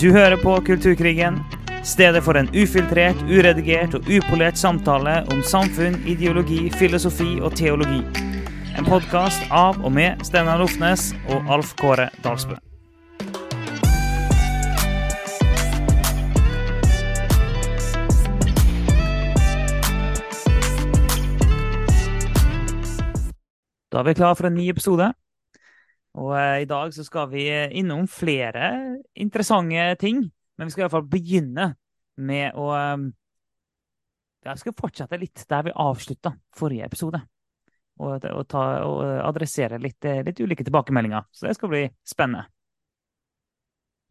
Du hører på Kulturkrigen, stedet for en ufiltrert, uredigert og upolert samtale om samfunn, ideologi, filosofi og teologi. En podkast av og med Steinar Lofnes og Alf Kåre Dalsbø. Da er vi klar for en ny episode. Og eh, i dag så skal vi eh, innom flere interessante ting. Men vi skal iallfall begynne med å eh, Jeg skal fortsette litt der vi avslutta forrige episode. Og, og, ta, og adressere litt, litt ulike tilbakemeldinger. Så det skal bli spennende.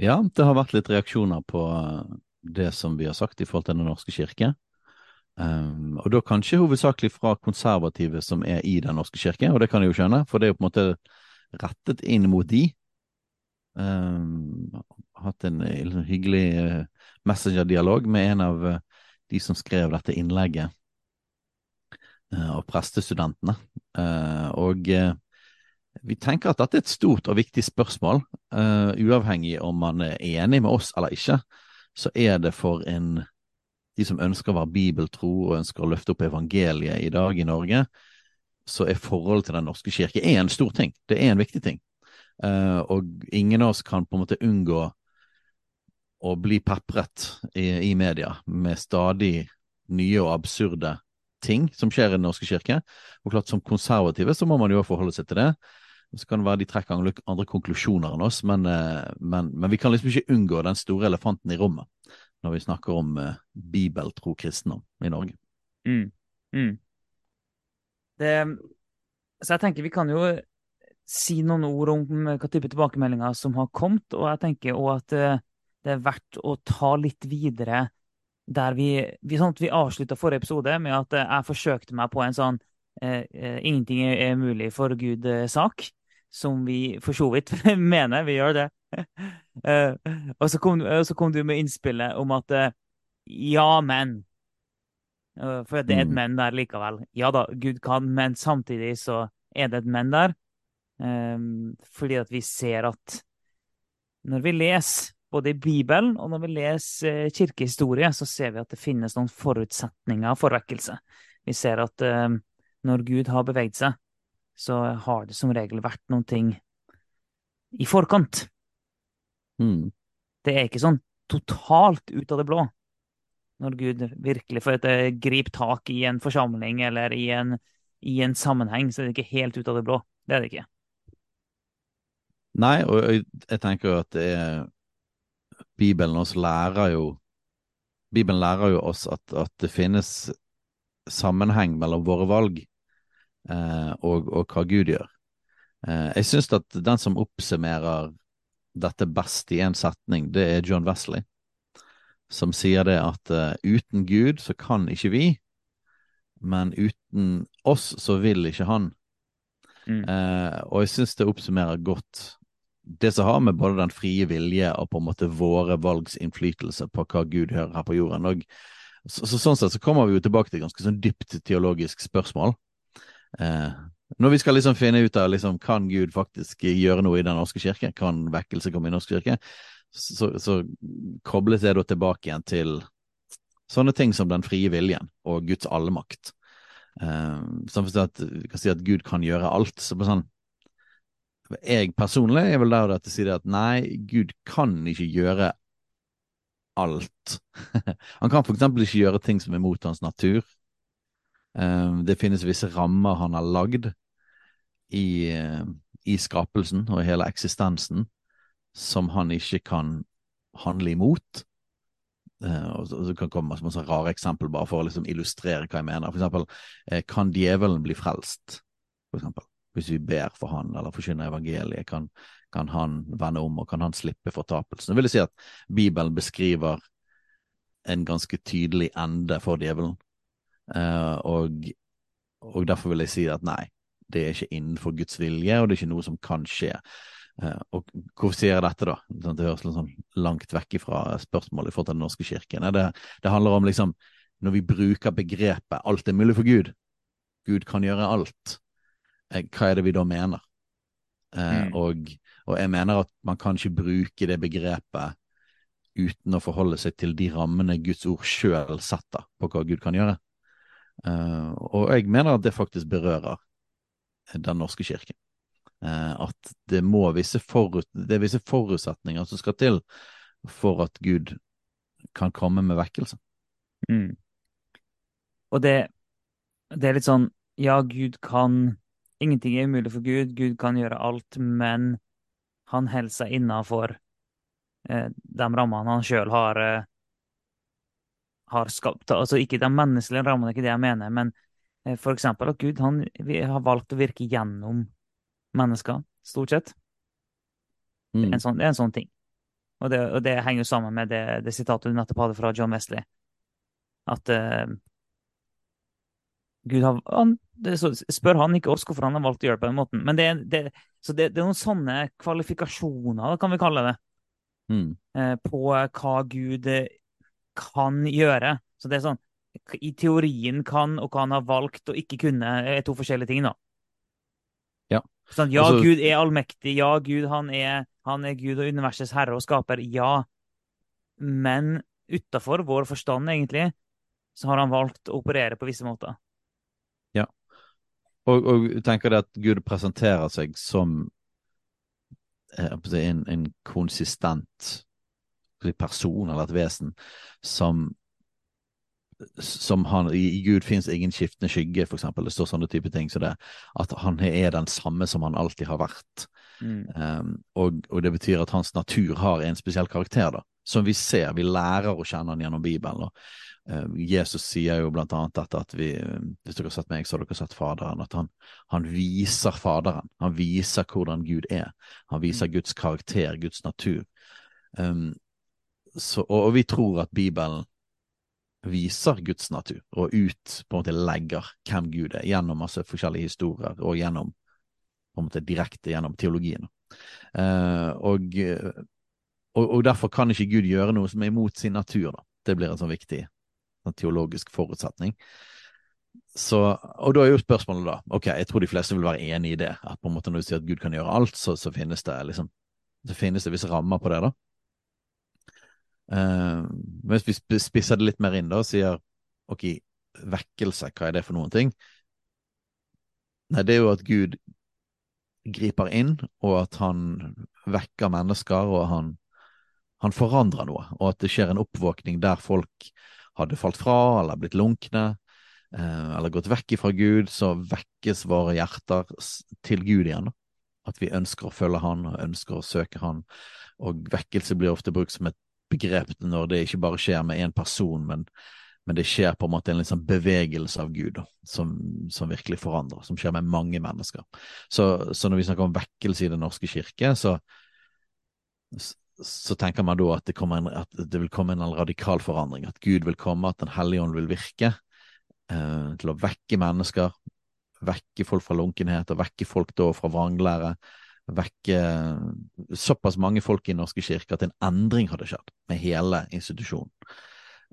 Ja, det har vært litt reaksjoner på det som vi har sagt i forhold til Den norske kirke. Um, og da kanskje hovedsakelig fra konservative som er i Den norske kirke, og det kan jeg jo skjønne, for det er jo på en måte rettet inn mot de. Um, hatt en liksom, hyggelig uh, messengerdialog med en av uh, de som skrev dette innlegget, uh, og prestestudentene. og vi tenker at dette er et stort og viktig spørsmål, uavhengig om man er enig med oss eller ikke. Så er det for en de som ønsker å være bibeltro og ønsker å løfte opp evangeliet i dag i Norge, så er forholdet til Den norske kirke er en stor ting. Det er en viktig ting. Uh, og ingen av oss kan på en måte unngå å bli pepret i, i, media med stadig nye og absurde ting som skjer i Den norske kirke. Og klart Som konservative så må man jo forholde seg til det. Så kan det være de trekker andre konklusjoner enn oss, men, uh, men, men vi kan liksom ikke unngå den store elefanten i rommet når vi snakker om uh, bibeltro kristendom i Norge. Mm. Mm. Det, så jeg tenker vi kan jo si noen ord om hva type tilbakemeldinger som har kommet, og jeg tenker òg at uh, det er verdt å ta litt videre der vi, vi, sånn vi avslutta forrige episode med at uh, jeg forsøkte meg på en sånn 'ingenting er mulig for Gud'-sak, som vi for så vidt mener. Vi gjør det. Uh, og, så kom, og, så kom, du med innspillet om at uh, ja, men. For det er et mm. men der likevel. Ja da, Gud kan, men samtidig så er det et men der. Um, fordi at vi ser at når vi leser både i Bibelen og når vi leser kirkehistorie, så ser vi at det finnes noen forutsetninger for vekkelse. Vi ser at når Gud har beveget seg, så har det som regel vært noen ting i forkant. Mm. Det er ikke sånn totalt ut av det blå. Når Gud virkelig får et eh, grip tak i en forsamling eller i en, i en, sammenheng, så er det ikke helt ut av det blå. Det er det ikke. Nei, og jeg tenker jo at er Bibelen også lærer jo Bibelen lærer jo oss at, at det finnes sammenheng mellom våre valg eh, og, og, hva Gud gjør. Eh, jeg syns at den som oppsummerer dette best i en setning, det er John Wesley, som sier det at uh, uten Gud så kan ikke vi, men uten oss så vil ikke han. Mm. Uh, og jeg syns det oppsummerer godt det som har med både den frie vilje og på en måte våre valgs innflytelse på hva Gud hører her på jorden. Og, så, så, sånn sett så kommer vi jo tilbake til et ganske sånn dypt teologisk spørsmål. Uh, når vi skal liksom finne ut av liksom, kan Gud faktisk gjøre noe i Den norske kirke, kan vekkelse komme i Den norske kirke, så, så kobles det da tilbake igjen til sånne ting som den frie viljen og Guds allmakt. Eh, sånn at vi kan si at Gud kan gjøre alt. så på sånn Jeg personlig er vel der til å si det at nei, Gud kan ikke gjøre alt. han kan for eksempel ikke gjøre ting som er mot hans natur. Eh, det finnes visse rammer han har lagd i, eh, i skapelsen og i hele eksistensen som han ikke kan handle imot. Uh, og så kan komme med masse rare eksempel bare for å liksom illustrere hva jeg mener. For eksempel, uh, kan djevelen bli frelst? For eksempel, hvis vi ber for han eller forkynner evangeliet, kan, kan, han vende om og kan han slippe fortapelsen? Jeg vil si at Bibelen beskriver en ganske tydelig ende for djevelen. Uh, og, og, derfor vil jeg si at nei, det er ikke innenfor Guds vilje, og det er ikke noe som kan skje. Uh, og hvorfor sier jeg dette, da? Sånn, det høres litt sånn langt vekk fra spørsmålet i forhold til Den norske kirken. Det, det, handler om liksom når vi bruker begrepet 'alt er mulig for Gud', Gud kan gjøre alt, uh, hva er det vi da mener? Mm. Og, og, jeg mener at man kan ikke bruke det begrepet uten å forholde seg til de rammene Guds ord sjøl setter på hva Gud kan gjøre. Og jeg mener at det faktisk berører Den norske kirken. Uh, at det, må visse forut, det visse forutsetninger som skal til for at Gud kan komme med vekkelse. Mm. Og det, det er litt sånn Ja, Gud kan Ingenting er umulig for Gud. Gud kan gjøre alt, men han holder seg innafor eh, de rammene han sjøl har, eh, har skapt. Altså ikke de menneskelige rammene, ikke det jeg mener, men eh, for eksempel at Gud han, har valgt å virke gjennom mennesker, stort sett. Mm. Er sånn, det, er en sånn, ting. Og det, og det henger jo sammen med det, det sitatet du nettopp hadde fra John Wesley. At uh, Gud har han, det, Spør han ikke oss hvorfor han har valgt å gjøre det på den måten. Men det, det, det, det er noen sånne kvalifikasjoner, kan vi kalle det, mm. uh, på hva Gud eh, kan gjøre. Så det er sånn I teorien kan, og hva han har valgt å ikke kunne, er to forskjellige ting, da. Sånn, ja, altså, Gud er allmektig. Ja, Gud han er, han er Gud og universets herre og skaper. Ja. Men utafor vår forstand, egentlig, så har han valgt å operere på visse måter. Ja. Og, og tenker det at Gud presenterer seg som eh, en, en konsistent person eller et vesen som som han, I Gud fins ingen skiftende skygge, for eksempel. Det står sånne type ting. Så det, at han er den samme som han alltid har vært. Mm. Um, og, og, det betyr at hans natur har en spesiell karakter, da. Som vi ser. Vi lærer å kjenne han gjennom Bibelen. Og, uh, Jesus sier jo blant annet dette at vi, hvis dere har sett meg, så har dere sett Faderen. At han, han viser Faderen. Han viser hvordan Gud er. Han viser mm. Guds karakter, Guds natur. Um, så, og, og, vi tror at Bibelen viser Guds natur, og ut på en måte legger hvem Gud er, gjennom masse forskjellige historier, og gjennom på en måte direkte gjennom teologien. Uh, og, og, og, derfor kan ikke Gud gjøre noe som er imot sin natur. Da. Det blir en sånn viktig en teologisk forutsetning. Så, og da er jo spørsmålet da, ok, jeg tror de fleste vil være enig i det, at på en måte når du sier at Gud kan gjøre alt, så, så finnes det liksom, så finnes det visse rammer på det, da. Uh, hvis vi spisser det litt mer inn da, og sier ok, vekkelse, hva er det for noen ting? Nei, det er jo at Gud griper inn, og at han vekker mennesker, og han, han forandrer noe, og at det skjer en oppvåkning der folk hadde falt fra eller blitt lunkne eh, eller gått vekk ifra Gud, så vekkes våre hjerter til Gud igjen. At vi ønsker å følge Han og ønsker å søke Han. Og vekkelse blir ofte brukt som et begrep når det ikke bare skjer med én person, men, men, det skjer på en måte en liksom bevegelse av Gud som, som, virkelig forandrer, som skjer med mange mennesker. Så, så når vi snakker om vekkelse i Den norske kirke, så så tenker man da at det, en, at det, vil komme en radikal forandring. At Gud vil komme, at Den hellige ånd vil virke eh, til å vekke mennesker. Vekke folk fra lunkenhet, og vekke folk da fra vranglære. Vekke såpass mange folk i norske kirke at en endring hadde skjedd med hele institusjonen.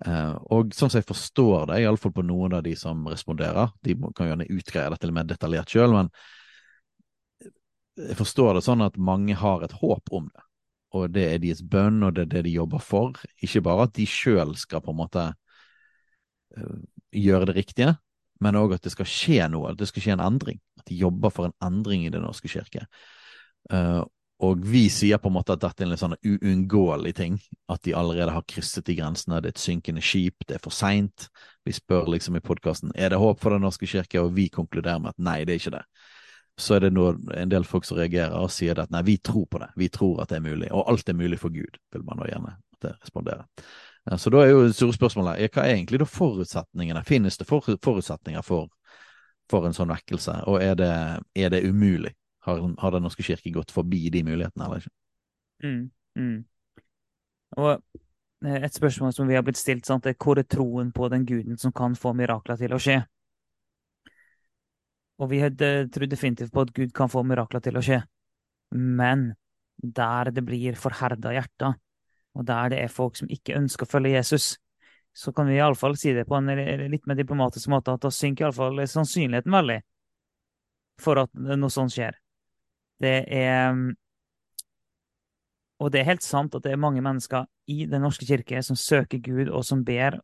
Eh, og sånn som jeg forstår det, iallfall på noen av de som responderer, de kan gjerne utgreie dette mer detaljert sjøl, men jeg forstår det sånn at mange har et håp om det og det er deres bønn, og det er det de jobber for. Ikke bare at de sjøl skal på en måte uh, gjøre det riktige, men òg at det skal skje noe, at det skal skje en endring. At de jobber for en endring i Den norske kirke. Uh, og vi sier på en måte at dette er en sånn uunngåelig ting. At de allerede har krysset de grensene. Det er et synkende skip, det er for seint. Vi spør liksom i podkasten er det håp for Den norske kirke, og vi konkluderer med at nei, det er ikke det så er det nå en del folk som reagerer og sier at nei, vi tror på det, vi tror at det er mulig, og alt er mulig for Gud, vil man da gjerne respondere. Så da er jo det store spørsmålet hva er egentlig da forutsetningene? Finnes det forutsetninger for, for en sånn vekkelse, og er det, er det umulig? Har, har, Den norske kirke gått forbi de mulighetene, eller ikke? Mm, mm. Og eh, et spørsmål som vi har blitt stilt, sant, er hvor er troen på den guden som kan få mirakler til å skje? Og vi tror definitivt på at Gud kan få mirakler til å skje. Men der det blir forherda hjerter, og der det er folk som ikke ønsker å følge Jesus, så kan vi iallfall si det på en litt mer diplomatisk måte, at da synker iallfall sannsynligheten veldig for at noe sånt skjer. Det er Og det er helt sant at det er mange mennesker i Den norske kirke som søker Gud, og som ber,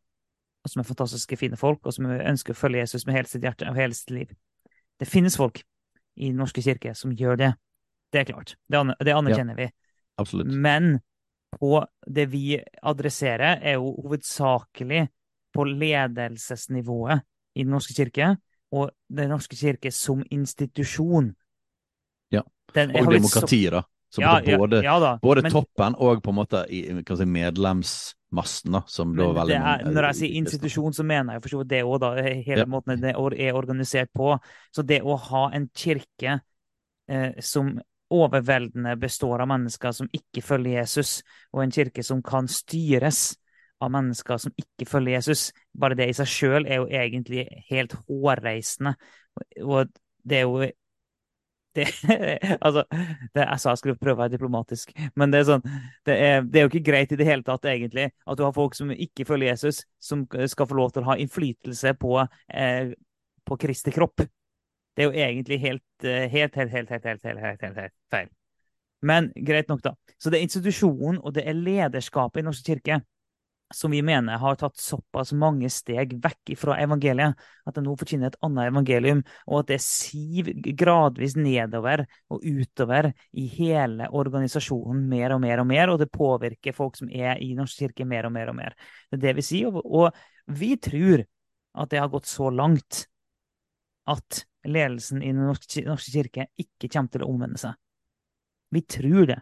og som er fantastiske, fine folk, og som ønsker å følge Jesus med hele sitt hjerte og hele sitt liv. Det finnes folk i Den norske kirke som gjør det. Det er klart. Det, det anerkjenner ja, vi. Absolutt. Men på det vi adresserer, er jo hovedsakelig på ledelsesnivået i Den norske kirke, og Den norske kirke som institusjon. Ja, og demokratiet, da. Som ja, både, ja, ja både men, toppen og på en måte i, si, medlemsmassen, da, som da veldig er, Når jeg sier institusjon, så mener jeg for det òg, da. Hele måten det er organisert på. Så det å ha en kirke eh, som overveldende består av mennesker som ikke følger Jesus, og en kirke som kan styres av mennesker som ikke følger Jesus, bare det i seg sjøl er jo egentlig helt hårreisende. Og det er jo det, altså, det, jeg sa jeg skulle prøve å være diplomatisk, men det er, sånn, det, er, det er, jo ikke greit i det hele tatt, egentlig, at du har folk som ikke følger Jesus, som skal få lov til å ha innflytelse på, eh, på Kristi kropp. Det er jo egentlig helt, helt, helt, helt, helt, helt, helt, helt, helt, helt feil. Men greit nok, da. Så det er institusjonen og det er lederskapet i Norsk kirke som vi mener har tatt såpass mange steg vekk fra evangeliet, at det nå forkynner et annet evangelium, og at det siver gradvis nedover og utover i hele organisasjonen mer og mer og mer, og det påvirker folk som er i Norsk kirke mer og mer og mer. Det er det vi sier, og, vi tror at det har gått så langt at ledelsen i Den norske, norske kirke ikke kommer til å omvende seg. Vi tror det.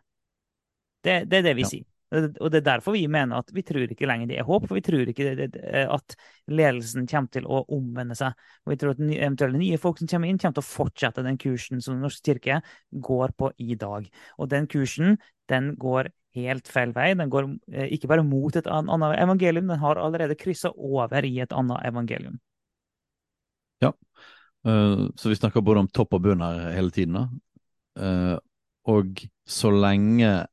Det, det er det vi ja. sier. Og det er derfor vi mener at vi tror ikke lenger det er håp, for vi tror ikke det, at ledelsen kommer til å omvende seg. Og vi tror at eventuelle nye folk som kommer inn, kommer til å fortsette den kursen som Den norske kirke går på i dag. Og den kursen, den går helt feil vei. Den går eh, ikke bare mot et annet evangelium, den har allerede kryssa over i et annet evangelium. Ja, uh, så vi snakker både om topp og bunn her hele tiden. og så lenge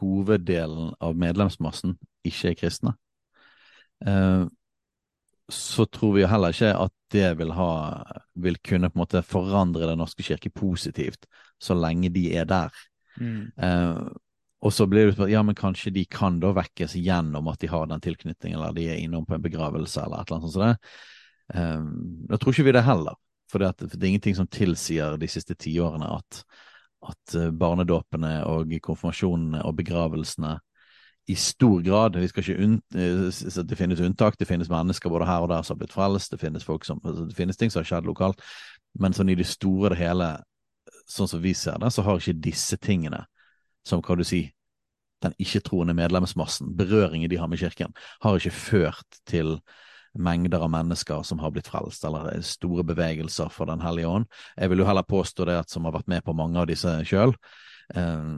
hoveddelen av medlemsmassen ikke er kristne, eh, så tror vi heller ikke at det vil, ha, vil kunne på en måte forandre Den norske kirke positivt, så lenge de er der. Mm. Eh, og så blir det spørsmål ja, men kanskje de kan da vekkes gjennom at de har den tilknytningen, eller de er innom på en begravelse, eller et eller annet sånt som det. Eh, da tror ikke vi det heller. For det, er ingenting som tilsier de siste tiårene at at eh, barnedåpene og konfirmasjonene og begravelsene i stor grad vi skal ikke eh, Det finnes unntak, det finnes mennesker både her og der som har blitt frelst, det finnes, som, altså, det finnes ting som har skjedd lokalt, men sånn i det store og det hele, sånn som vi ser det, så har ikke disse tingene, som kan du si, den ikke-troende medlemsmassen, berøringen de har med kirken, har ikke ført til mengder av mennesker som har blitt frelst, eller store bevegelser for Den hellige ånd. Jeg vil jo heller påstå det at som har vært med på mange av disse sjøl, eh,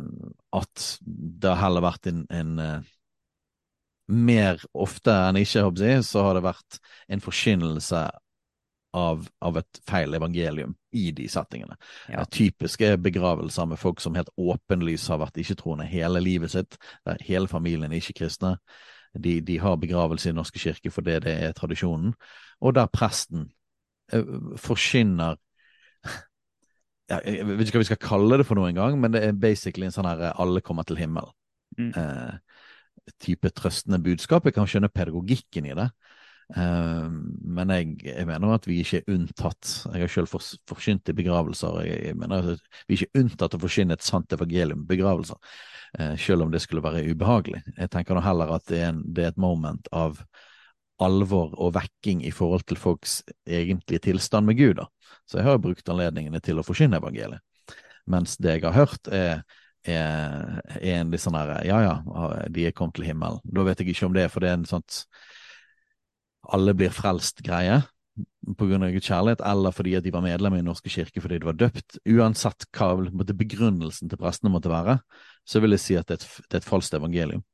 at det har heller vært en, en eh, Mer ofte enn ikke, jeg, så har det vært en forkynnelse av, av, et feil evangelium i de settingene. Ja. Typiske begravelser med folk som helt åpenlyst har vært ikke-troende hele livet sitt, der hele familien er ikke-kristne. De, de har begravelse i norske kirke fordi det er tradisjonen, og der presten eh, forkynner Jeg vet ikke hva vi skal kalle det for noe engang, men det er basically en sånn her eh, 'alle kommer til himmel'. Mm. Eh, type trøstende budskap. Jeg kan skjønne pedagogikken i det. Uh, men jeg, jeg, mener at vi ikke er unntatt. Jeg har selv for, forkynt i begravelser. Jeg, jeg, mener at vi er ikke unntatt å forkynne et sant evangelium begravelser. Eh, selv om det skulle være ubehagelig. Jeg tenker nå heller at det er, en, det er, et moment av alvor og vekking i forhold til folks egentlige tilstand med Gud. da. Så jeg har brukt anledningene til å forkynne evangeliet. Mens det jeg har hørt, er, er, er en litt sånn herre ja ja, de er kommet til himmelen. Da vet jeg ikke om det for det er en sånt alle blir frelst-greie pga. Guds kjærlighet, eller fordi at de var medlemmer i Den norske kirke fordi de var døpt. Uansett hva begrunnelsen til prestene måtte være, så vil jeg si at det er et, det er et falskt evangelium.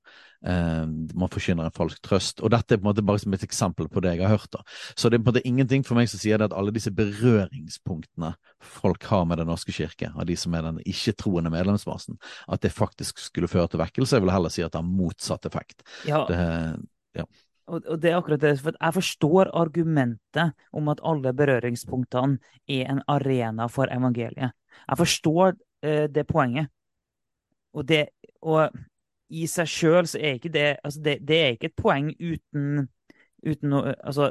Eh, man forkynner en falsk trøst. Og dette er på en måte bare som et eksempel på det jeg har hørt. da. Så det er på en måte ingenting for meg som sier det at alle disse berøringspunktene folk har med Den norske kirke, av de som er den ikke-troende medlemsmassen, at det faktisk skulle føre til vekkelse. Jeg vil heller si at det har motsatt effekt. Ja. Det, ja. Og, det er akkurat det, for Jeg forstår argumentet om at alle berøringspunktene er en arena for evangeliet. Jeg forstår eh, det poenget. Og det og i seg sjøl så er ikke det altså det, det, er ikke et poeng uten, uten noe Altså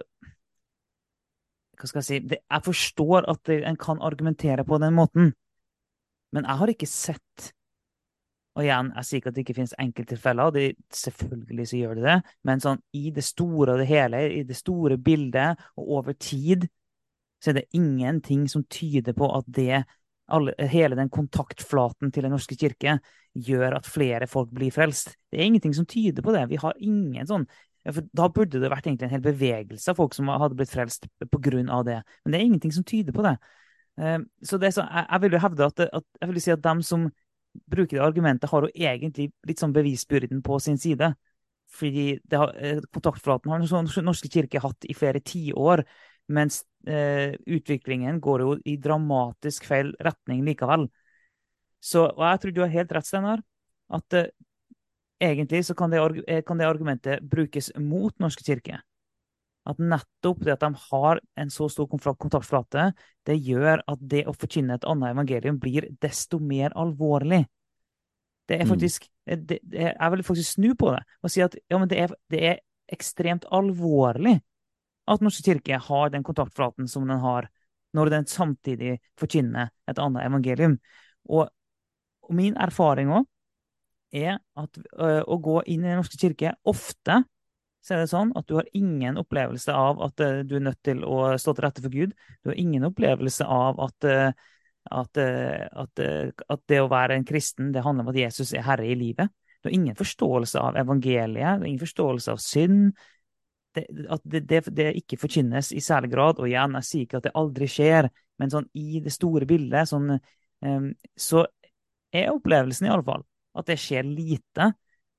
Hva skal jeg si det, Jeg forstår at en kan argumentere på den måten, men jeg har ikke sett og igjen, jeg sier ikke at det ikke finnes enkelttilfeller, de, selvfølgelig så gjør det det, men sånn i det store og det hele, i det store bildet og over tid, så er det ingenting som tyder på at det alle, hele den kontaktflaten til Den norske kirke gjør at flere folk blir frelst. Det er ingenting som tyder på det. Vi har ingen sånn Da burde det vært egentlig en hel bevegelse av folk som hadde blitt frelst pga. det. Men det er ingenting som tyder på det. Eh, så, det så jeg, jeg, vil jo hevde at, at, jeg vil si at dem som bruker det argumentet, har jo egentlig litt sånn bevisbyrden på sin side. Fordi har, eh, kontaktflaten har Den norske kirke hatt i flere tiår. Mens eh, utviklingen går jo i dramatisk feil retning likevel. Så, og jeg tror du har helt rett, Steinar. At eh, egentlig så kan det, eh, kan det, argumentet brukes mot Norske kirke. At nettopp det at de har en så stor kontaktflate, det gjør at det å forkynne et annet evangelium blir desto mer alvorlig. Det er mm. faktisk mm. det, det, Jeg vil faktisk snu på det og si at ja, men det er, det er ekstremt alvorlig at Norske kirke har den kontaktflaten som den har, når den samtidig forkynner et annet evangelium. Og, og min erfaring òg er at ø, å gå inn i Den norske kirke ofte så er det sånn at du har ingen opplevelse av at ø, du er nødt til å stå til rette for Gud. Du har ingen opplevelse av at, at, at, at det å være en kristen det handler om at Jesus er herre i livet. Du har ingen forståelse av evangeliet, du har ingen forståelse av synd, det, at det, det, det, ikke forkynnes i særlig grad. Og igjen, jeg sier ikke at det aldri skjer, men sånn i det store bildet sånn, um, så er opplevelsen i alle fall at det skjer lite.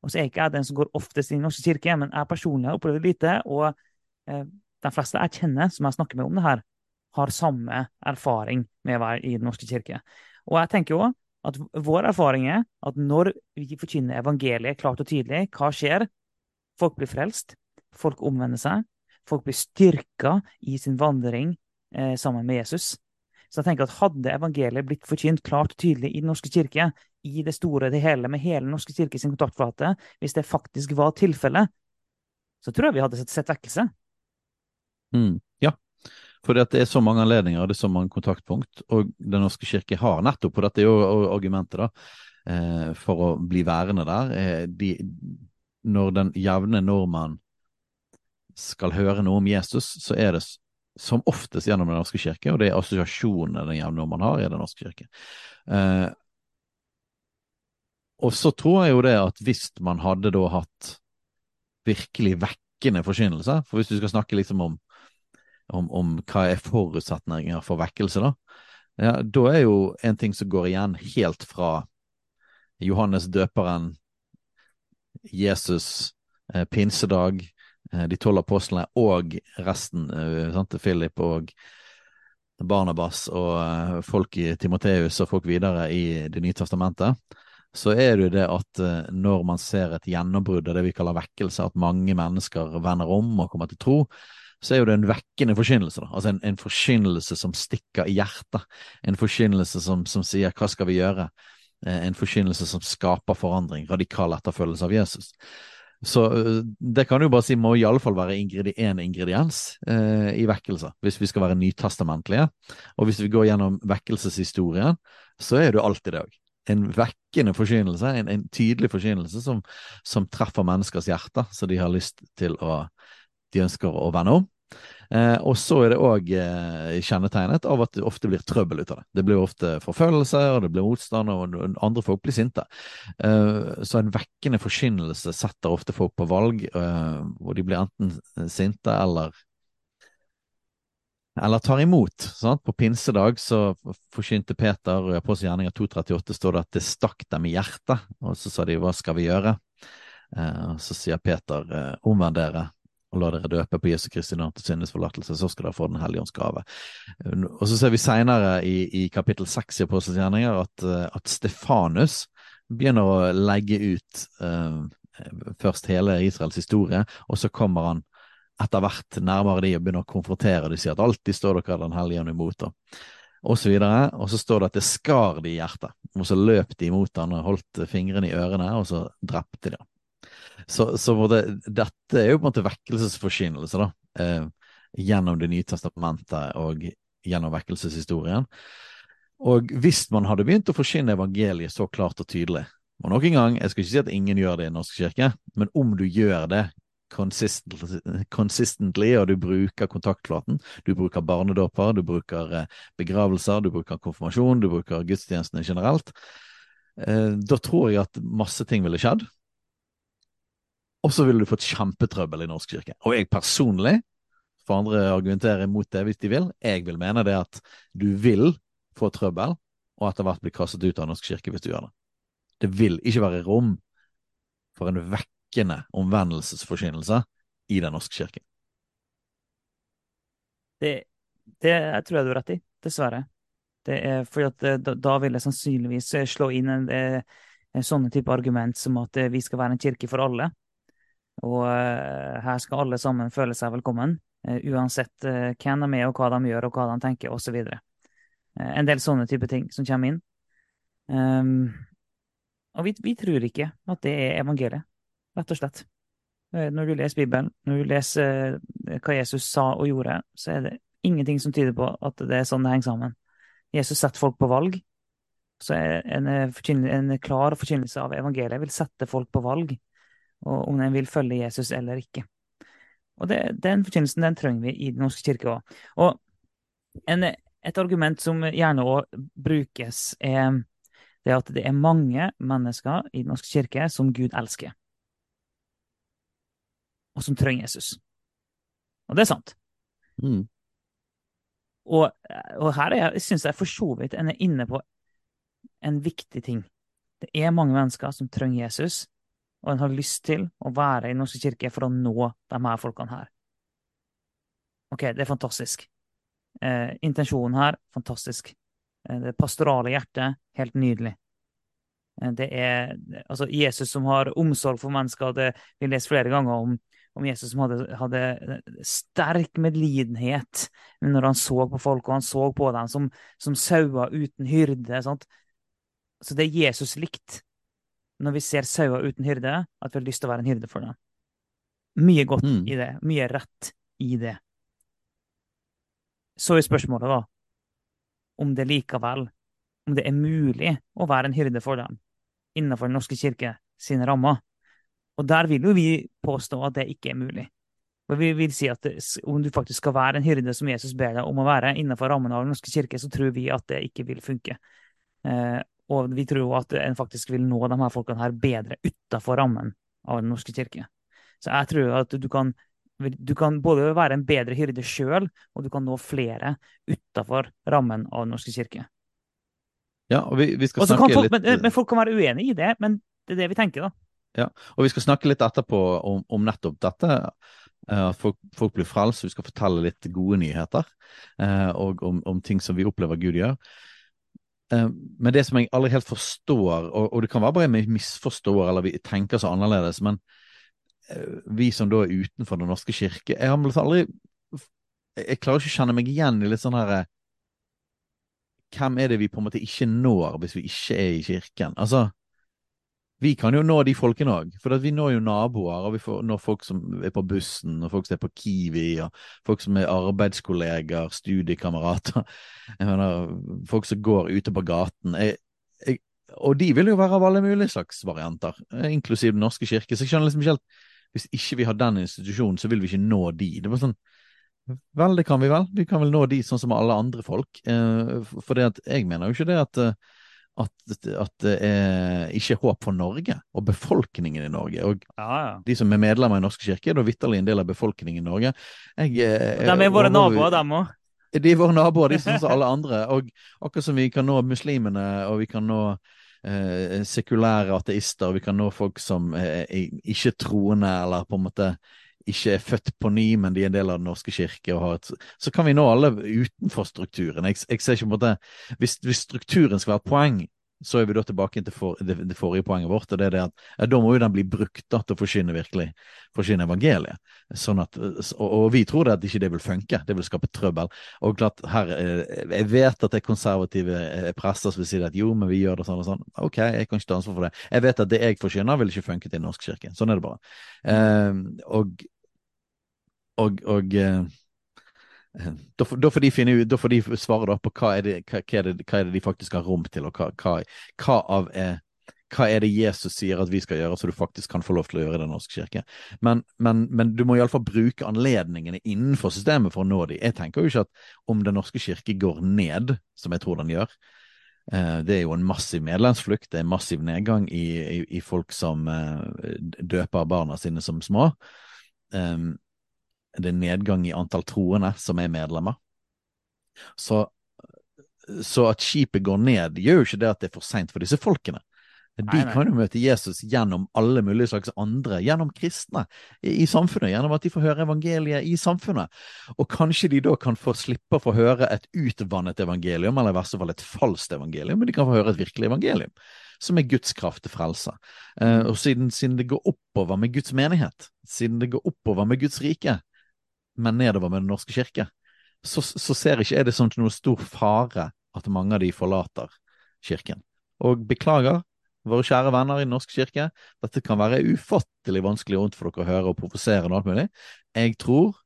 Og så er ikke jeg den som går oftest i Den norske kirke, men jeg personlig har opplevd lite. Og uh, de fleste jeg kjenner som jeg snakker med om det her, har samme erfaring med å være i Den norske kirke. Og jeg tenker jo at vår erfaring er at når vi forkynner evangeliet klart og tydelig, hva skjer? Folk blir frelst. Folk omvender seg. Folk blir styrka i sin vandring eh, sammen med Jesus. Så jeg tenker at Hadde evangeliet blitt forkynt klart og tydelig i Den norske kirke, i det store det hele, med hele Den norske kirke sin kontaktflate, hvis det faktisk var tilfellet, så tror jeg vi hadde sett, vekkelse. Mm, ja, for det er så mange anledninger, det er så mange kontaktpunkt, og Den norske kirke har nettopp, og dette er jo argumentet da, eh, for å bli værende der, eh, de, når den jevne nordmann skal høre noe om Jesus, så er det som oftest gjennom Den norske kirke, og det er assosiasjonene den jevne man har i Den norske kirke. Eh, og så tror jeg jo det at hvis man hadde da hatt virkelig vekkende forkynnelse, for hvis du skal snakke liksom om, om, om hva er forutsetninger for vekkelse, da, ja, da er jo en ting som går igjen helt fra Johannes døperen, Jesus, eh, pinsedag, de tolv apostlene og resten, eh, sant, Philip og Barnabas og eh, folk i Timoteus og folk videre i Det nye testamentet, så er det jo det at når man ser et gjennombrudd av det vi kaller vekkelse, at mange mennesker vender om og kommer til tro, så er jo det en vekkende forkynnelse. da, Altså en, en forkynnelse som stikker i hjertet. En forkynnelse som, som sier 'hva skal vi gjøre'? En forkynnelse som skaper forandring, radikal etterfølgelse av Jesus. Så eh, det kan jo bare si må iallfall være én ingrediens eh, i vekkelse, hvis vi skal være nytestamentlige. Og hvis vi går gjennom vekkelseshistorien, så er det jo alltid det òg. En vekkende forkynnelse, en, en, tydelig forkynnelse som, som, treffer menneskers hjerter, så de har lyst til å De ønsker å vende om. Eh, og så er det òg eh, kjennetegnet av at det ofte blir trøbbel ut av det. Det blir ofte forfølgelse, og det blir motstand, og andre folk blir sinte. Eh, så en vekkende forkynnelse setter ofte folk på valg, eh, hvor de blir enten sinte eller eller tar imot. Sant? På pinsedag så forkynte Peter, og i Apostelens gjerninger 238 står det at det stakk dem i hjertet, og så sa de hva skal vi gjøre? Eh, så sier Peter eh, omvend dere og la dere døpe på Jesu Kristi navn til syndes forlatelse, så skal dere få Den hellige ånds gave. Og så ser vi seinere i, i, kapittel seks i Apostelens gjerninger at, eh, at, Stefanus begynner å legge ut uh, først hele Israels historie, og så kommer han etter hvert nærmere de og begynner å konfrontere. De sier at alltid står dere Den hellige ånd imot. og så videre. Og så står det at det skar de i hjertet. Og så løp de imot han og holdt fingrene i ørene, og så drepte de ham. Så, så det, dette er jo på en måte vekkelsesforkynnelse, da. Eh, gjennom Det nye testamentet og gjennom vekkelseshistorien. Og hvis man hadde begynt å forkynne evangeliet så klart og tydelig Og nok en gang, jeg skal ikke si at ingen gjør det i Den norske kirke, men om du gjør det consistently, og du bruker kontaktflaten. Du bruker barnedåper, du bruker eh, begravelser, du bruker konfirmasjon, du bruker gudstjenestene generelt. Eh, da tror jeg at masse ting ville skjedd. Og så ville du fått kjempetrøbbel i norsk kirke. Og jeg personlig, for andre argumenterer imot det hvis de vil, jeg vil mene det at du vil få trøbbel, og etter hvert bli kastet ut av norsk kirke hvis du gjør det. Det vil ikke være rom for en vekkende omvendelsesforkynnelse i Den norske kirke. Det, det jeg tror jeg du har rett i, dessverre. Det er fordi at eh, da, da vil jeg sannsynligvis eh, slå inn en, en, en sånn type argument som at eh, vi skal være en kirke for alle. Og uh, her skal alle sammen føle seg velkommen, uh, uansett uh, hvem de er, og hva de gjør, og hva de tenker, osv. En del sånne type ting som kommer inn. Um, og vi, vi, tror ikke at det er evangeliet rett og slett. Eh, når du leser Bibelen, når du leser eh, hva Jesus sa og gjorde, så er det ingenting som tyder på at det er sånn det henger sammen. Jesus setter folk på valg. Så en, en klar forkynnelse av evangeliet vil sette folk på valg, og om en vil følge Jesus eller ikke. Og det, Den forkynnelsen den trenger vi i Den norske kirke òg. Og en, et argument som gjerne òg brukes, er det at det er mange mennesker i Den norske kirke som Gud elsker og som trenger Jesus. Og det er sant. Mm. Og, og, her er jeg, syns jeg for så vidt en er inne på en viktig ting. Det er mange mennesker som trenger Jesus, og en har lyst til å være i Den norske kirke for å nå de her folkene her. OK, det er fantastisk. Eh, intensjonen her, fantastisk. Eh, det pastorale hjertet, helt nydelig. Eh, det er altså Jesus som har omsorg for mennesker. Det vi leser flere ganger om om Jesus som hadde, hadde, sterk medlidenhet når han så på folk, og han så på dem som, som sauer uten hyrde. Sant? Så det er Jesus likt når vi ser sauer uten hyrde, at vi har lyst til å være en hyrde for dem. Mye godt mm. i det. Mye rett i det. Så er spørsmålet, da, om det likevel om det er mulig å være en hyrde for dem innenfor Den norske kirke sine rammer. Og der vil jo vi påstå at det ikke er mulig. For vi vil si at om du faktisk skal være en hyrde som Jesus ber deg om å være innenfor rammen av Den norske kirke, så tror vi at det ikke vil funke. Eh, og vi tror at en faktisk vil nå de her folkene her bedre utafor rammen av Den norske kirke. Så jeg tror at du kan, du kan både være en bedre hyrde sjøl, og du kan nå flere utafor rammen av Den norske kirke. Ja, og vi, vi skal snakke folk, litt men, men, folk kan være uenig i det, men det er det vi tenker, da. Ja, og vi skal snakke litt etterpå om, om nettopp dette. Eh, at folk, folk, blir frelst, vi skal fortelle litt gode nyheter. Eh, og om, om, ting som vi opplever Gud gjør. Eh, men det som jeg aldri helt forstår, og, og det kan være bare vi misforstår eller vi tenker så annerledes, men vi som da er utenfor Den norske kirke Jeg har aldri Jeg klarer ikke å kjenne meg igjen i litt sånn her Hvem er det vi på en måte ikke når hvis vi ikke er i kirken? Altså, vi kan jo nå de folkene òg, for vi når jo naboer, og vi får når folk som er på bussen, og folk som er på Kiwi, og folk som er arbeidskolleger, studiekamerater, mener, folk som går ute på gaten. Jeg, jeg, og de vil jo være av alle mulige slags varianter, inklusiv Den norske kirke. Så jeg skjønner liksom ikke helt Hvis ikke vi har den institusjonen, så vil vi ikke nå de. Det var sånn Vel, det kan vi vel. Vi kan vel nå de sånn som alle andre folk. Eh, for det at jeg mener jo ikke det at eh, at, at, det er ikke håp for Norge og befolkningen i Norge. Og ja, ja. de som er medlemmer i Norske kirke, er da vitterlig en del av befolkningen i Norge. Jeg, eh, de er våre naboer, dem òg. De er våre naboer, de sånn som alle andre. Og akkurat som vi kan nå muslimene, og vi kan nå eh, sekulære ateister, og vi kan nå folk som er ikke-troende, eller på en måte ikke er født på ny, men de er en del av Den norske kirke. Et, så kan vi nå alle utenfor strukturen. Jeg, jeg ser ikke på en måte, hvis, hvis, strukturen skal være poeng, så er vi da tilbake til for, det, det, forrige poenget vårt. og det er det at ja, Da må jo den bli brukt da, til å forsyne virkelig, forsyne evangeliet. Sånn at, og, og, vi tror det at ikke det vil funke, det vil skape trøbbel. Og klart, her, eh, Jeg vet at det er konservative eh, prester som vil si at jo, men vi gjør det sånn og sånn. Ok, jeg kan ikke ta ansvar for det. Jeg vet at det jeg forsyner, vil ikke funke til Den norske kirke. Sånn er det bare. Um, og og, og eh, da, får de finne da får de svare da på hva er, det, hva, er det, hva er det de faktisk har rom til, og hva, hva, av hva er det Jesus sier at vi skal gjøre, så du faktisk kan få lov til å gjøre i Den norske kirke. Men, men, men du må iallfall bruke anledningene innenfor systemet for å nå dem. Jeg tenker jo ikke at om Den norske kirke går ned, som jeg tror den gjør eh, Det er jo en massiv medlemsflukt, det er en massiv nedgang i, i, i folk som eh, døper barna sine som små. Um, det er nedgang i antall troende som er medlemmer. Så, så at skipet går ned, gjør jo ikke det at det er for seint for disse folkene. De nei, nei. kan jo møte Jesus gjennom alle mulige slags andre, gjennom kristne i, i, samfunnet, gjennom at de får høre evangeliet i samfunnet. Og kanskje de da kan få slippe å få høre et utvannet evangelium, eller i verste fall et falskt evangelium, men de kan få høre et virkelig evangelium, som er Guds kraft til frelse. Eh, og siden, siden det går oppover med Guds menighet, siden det går oppover med Guds rike, men nedover med Den norske kirke, så, så ser ikke jeg det som noe stor fare at mange av de forlater kirken. Og beklager, våre kjære venner i Den norske kirke, dette kan være ufattelig vanskelig og vondt for dere å høre og provosere og alt mulig. Jeg tror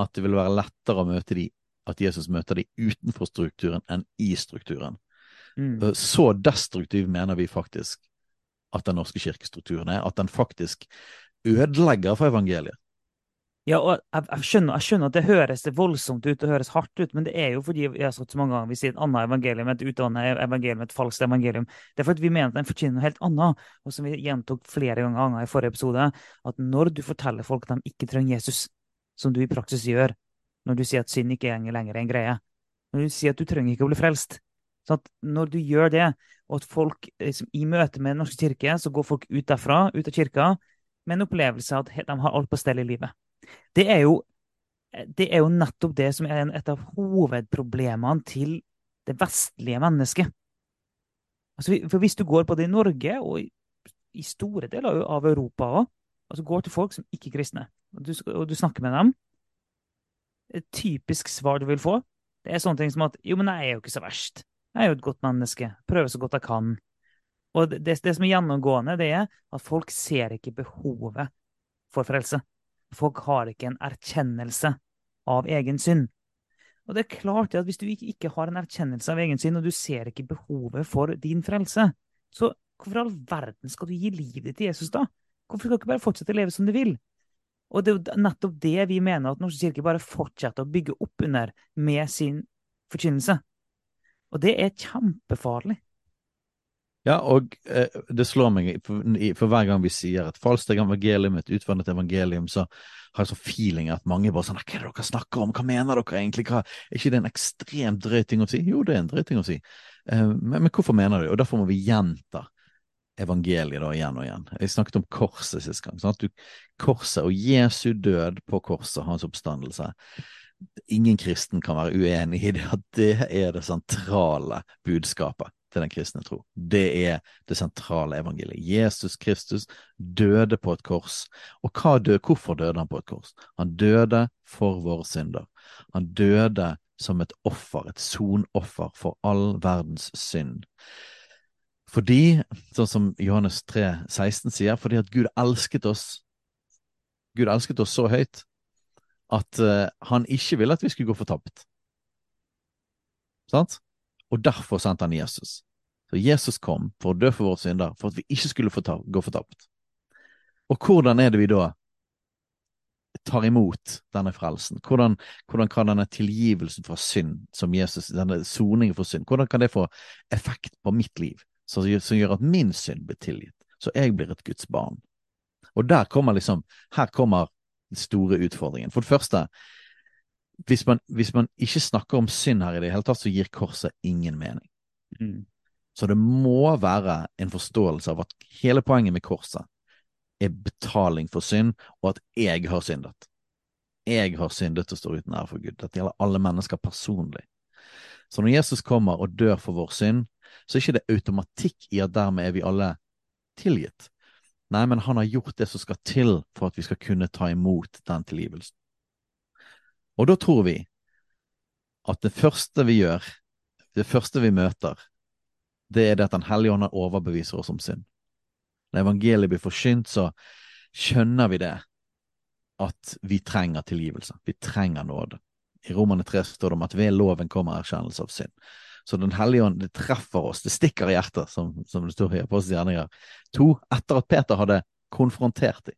at det vil være lettere å møte de, at Jesus møter de utenfor strukturen enn i strukturen. Mm. Eh, så destruktiv mener vi faktisk at den norske kirkestrukturen er, at den faktisk ødelegger for evangeliet. Ja, og jeg, jeg, skjønner, jeg, skjønner, at det høres voldsomt ut, det høres hardt ut, men det er jo fordi jeg har sagt så mange ganger, vi sier et annet evangelium, et utdannet evangelium, et falskt evangelium. Det er fordi vi mener at den fortjener noe helt annet. Og som vi gjentok flere ganger i forrige episode, at når du forteller folk at de ikke trenger Jesus, som du i praksis gjør, når du sier at synd ikke er lenger en greie, når du sier at du trenger ikke å bli frelst, så at når du gjør det, og at folk liksom, i møte med Den norske kirke, så går folk ut derfra, ut av kirka, med en opplevelse av at de har alt på stell i livet det er jo, det er jo nettopp det som er et av hovedproblemene til det vestlige mennesket. Altså, for hvis du går på det i Norge, og i store deler av Europa òg, altså går til folk som ikke er kristne, og du, og du snakker med dem Et typisk svar du vil få, det er sånne ting som at jo, men jeg er jo ikke så verst. Jeg er jo et godt menneske. Prøver så godt jeg kan. Og det, det, som er gjennomgående, det er at folk ser ikke behovet for frelse. Folk har ikke en erkjennelse av egen synd. Og det er klart at Hvis du ikke har en erkjennelse av egen synd, og du ser ikke behovet for din frelse, så hvorfor i all verden skal du gi livet ditt til Jesus da? Hvorfor skal du ikke bare fortsette å leve som du vil? Og det er jo nettopp det vi mener at Norsk kirke bare fortsetter å bygge opp under med sin forkynnelse. Og det er kjempefarlig. Ja, og eh, det slår meg, for, for, hver gang vi sier et falskt evangelium, et utvannet evangelium, så har jeg sånn feeling at mange bare sånn Hva er det dere snakker om, hva mener dere egentlig, hva, er ikke det en ekstremt drøy ting å si? Jo, det er en drøy ting å si, eh, men, men, hvorfor mener du det? Og derfor må vi gjenta evangeliet da igjen og igjen. Jeg snakket om korset sist gang. Sånn at du, korset og Jesu død på korset, hans oppstandelse Ingen kristen kan være uenig i det at det er det sentrale budskapet til den kristne tro. Det er det sentrale evangeliet. Jesus Kristus døde på et kors. Og døde, hvorfor døde han på et kors? Han døde for våre synder. Han døde som et offer, et sonoffer for all verdens synd. Fordi, sånn som Johannes 3, 16 sier, fordi at Gud elsket oss Gud elsket oss så høyt at uh, han ikke ville at vi skulle gå fortapt. Sant? Og derfor sendte han Jesus. Så Jesus kom for å dø for våre synder, for at vi ikke skulle gå fortapt. Og hvordan er det vi da tar imot denne frelsen? Hvordan, hvordan kan denne tilgivelsen fra synd, som Jesus, denne soningen for synd, hvordan kan det få effekt på mitt liv, som, som gjør at min synd blir tilgitt, så jeg blir et Guds barn? Og der kommer liksom, her kommer den store utfordringen. For det første, hvis man, hvis man, ikke snakker om synd her i det hele tatt, så gir korset ingen mening. Mm. Så det må være en forståelse av at hele poenget med korset er betaling for synd, og at jeg har syndet. Jeg har syndet og står uten ære for Gud. Dette gjelder alle mennesker personlig. Så når Jesus kommer og dør for vår synd, så er ikke det automatikk i at dermed er vi alle tilgitt. Nei, men han har gjort det som skal til for at vi skal kunne ta imot den tilgivelsen. Og da tror vi at det første vi gjør, det første vi møter, det er det at Den hellige ånd overbeviser oss om synd. Når evangeliet blir forsynt, så skjønner vi det, at vi trenger tilgivelse. Vi trenger nåde. I Romane 3 står det om at ved loven kommer erkjennelse av synd. Så Den hellige ånd det treffer oss, det stikker i hjertet, som, som det står i Apostelens gjerninger to, etter at Peter hadde konfrontert dem.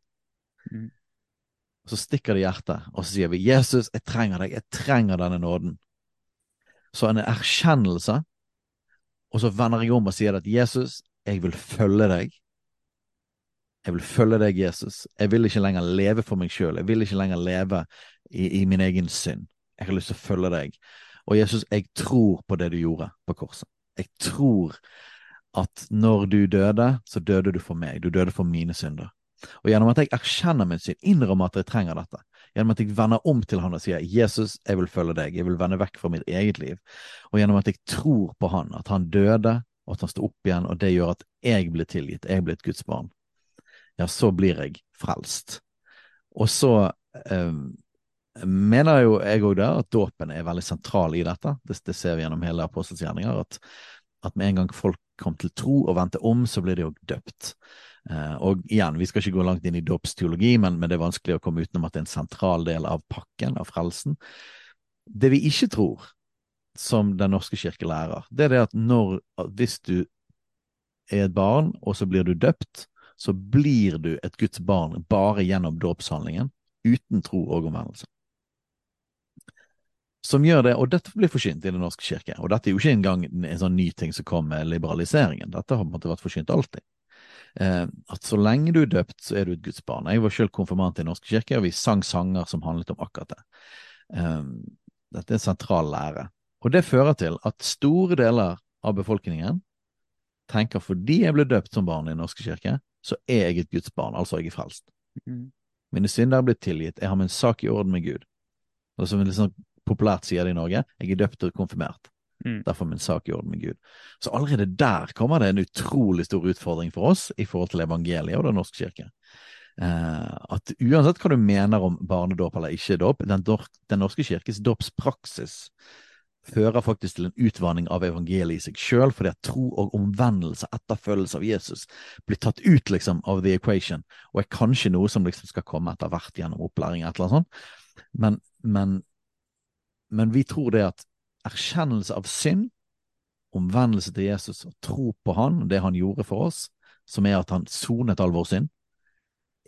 Så stikker det i hjertet, og så sier vi 'Jesus, jeg trenger deg, jeg trenger denne nåden'. Så en erkjennelse, og så vender jeg om og sier at 'Jesus, jeg vil følge deg'. Jeg vil følge deg, Jesus. Jeg vil ikke lenger leve for meg sjøl. Jeg vil ikke lenger leve i, i min egen synd. Jeg har lyst til å følge deg. Og Jesus, jeg tror på det du gjorde på korset. Jeg tror at når du døde, så døde du for meg. Du døde for mine synder. Og gjennom at jeg erkjenner min synd, innrømmer at jeg trenger dette, gjennom at jeg vender om til han og sier 'Jesus, jeg vil følge deg, jeg vil vende vekk fra mitt eget liv', og gjennom at jeg tror på han, at han døde, og at han står opp igjen, og det gjør at jeg blir tilgitt, jeg blir et Guds barn, ja, så blir jeg frelst. Og så eh, mener jo jeg òg at dåpen er veldig sentral i dette. Det, det ser vi gjennom hele apostelsgjerninger at, at, med en gang folk kom til tro og vendte om, så ble de òg døpt. Eh, og igjen, vi skal ikke gå langt inn i dåpsteologi, men, men, det er vanskelig å komme utenom at det er en sentral del av pakken, av frelsen. Det vi ikke tror, som Den norske kirke lærer, det er det at når, hvis du er et barn, og så blir du døpt, så blir du et Guds barn bare gjennom dåpshandlingen, uten tro og omvendelse som gjør det, og dette blir forsynt i Den norske kirke. Og dette er jo ikke engang en sånn ny ting som kom med liberaliseringen, dette har på en måte vært forsynt alltid. Eh, at så lenge du er døpt, så er du et Guds barn. Jeg var selv konfirmant i Den norske kirke, og vi sang sanger som handlet om akkurat det. Eh, dette er en sentral lære. Og det fører til at store deler av befolkningen tenker fordi jeg ble døpt som barn i Den norske kirke, så er jeg et Guds barn, altså jeg er frelst. Mm. Mine synder er blitt tilgitt, jeg har min sak i orden med Gud. Og som vi liksom populært sier det i Norge, jeg er døpt og konfirmert. Mm. Derfor min sak i orden med Gud. Så allerede der kommer det en utrolig stor utfordring for oss i forhold til evangeliet og Den norske kirke. Eh, at uansett hva du mener om barnedåp eller ikke dåp, den, den, norske kirkes dåpspraksis fører faktisk til en utvanning av evangeliet i seg sjøl, fordi at tro og omvendelse, etterfølgelse av Jesus, blir tatt ut liksom av the equation, og er kanskje noe som liksom skal komme etter hvert gjennom opplæring, et eller annet sånt. Men, men men vi tror det at erkjennelse av synd, omvendelse til Jesus og tro på han, det han gjorde for oss, som er at han sonet all vår synd,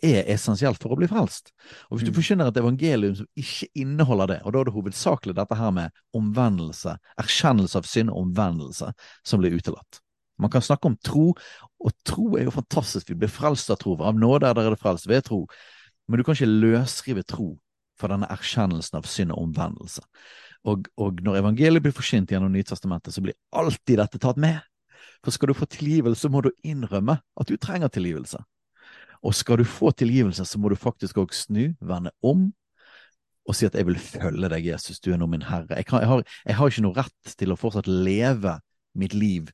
er essensielt for å bli frelst. Og Hvis du mm. forkynner et evangelium som ikke inneholder det, og da er det hovedsakelig dette her med omvendelse, erkjennelse av synd og omvendelse, som blir utelatt. Man kan snakke om tro, og tro er jo fantastisk. Vi blir frelst av tro. Av nåde er dere frelst ved tro. Men du kan ikke løsrive tro for denne erkjennelsen av synd og omvendelse. Og, og når evangeliet blir forsynt gjennom Nytestamentet, så blir alltid dette tatt med. For skal du få tilgivelse, må du innrømme at du trenger tilgivelse. Og skal du få tilgivelse, så må du faktisk òg snu, vende om, og si at 'jeg vil følge deg, Jesus, du er nå min Herre'. Jeg, kan, jeg, har, jeg har, ikke noe rett til å fortsatt leve mitt liv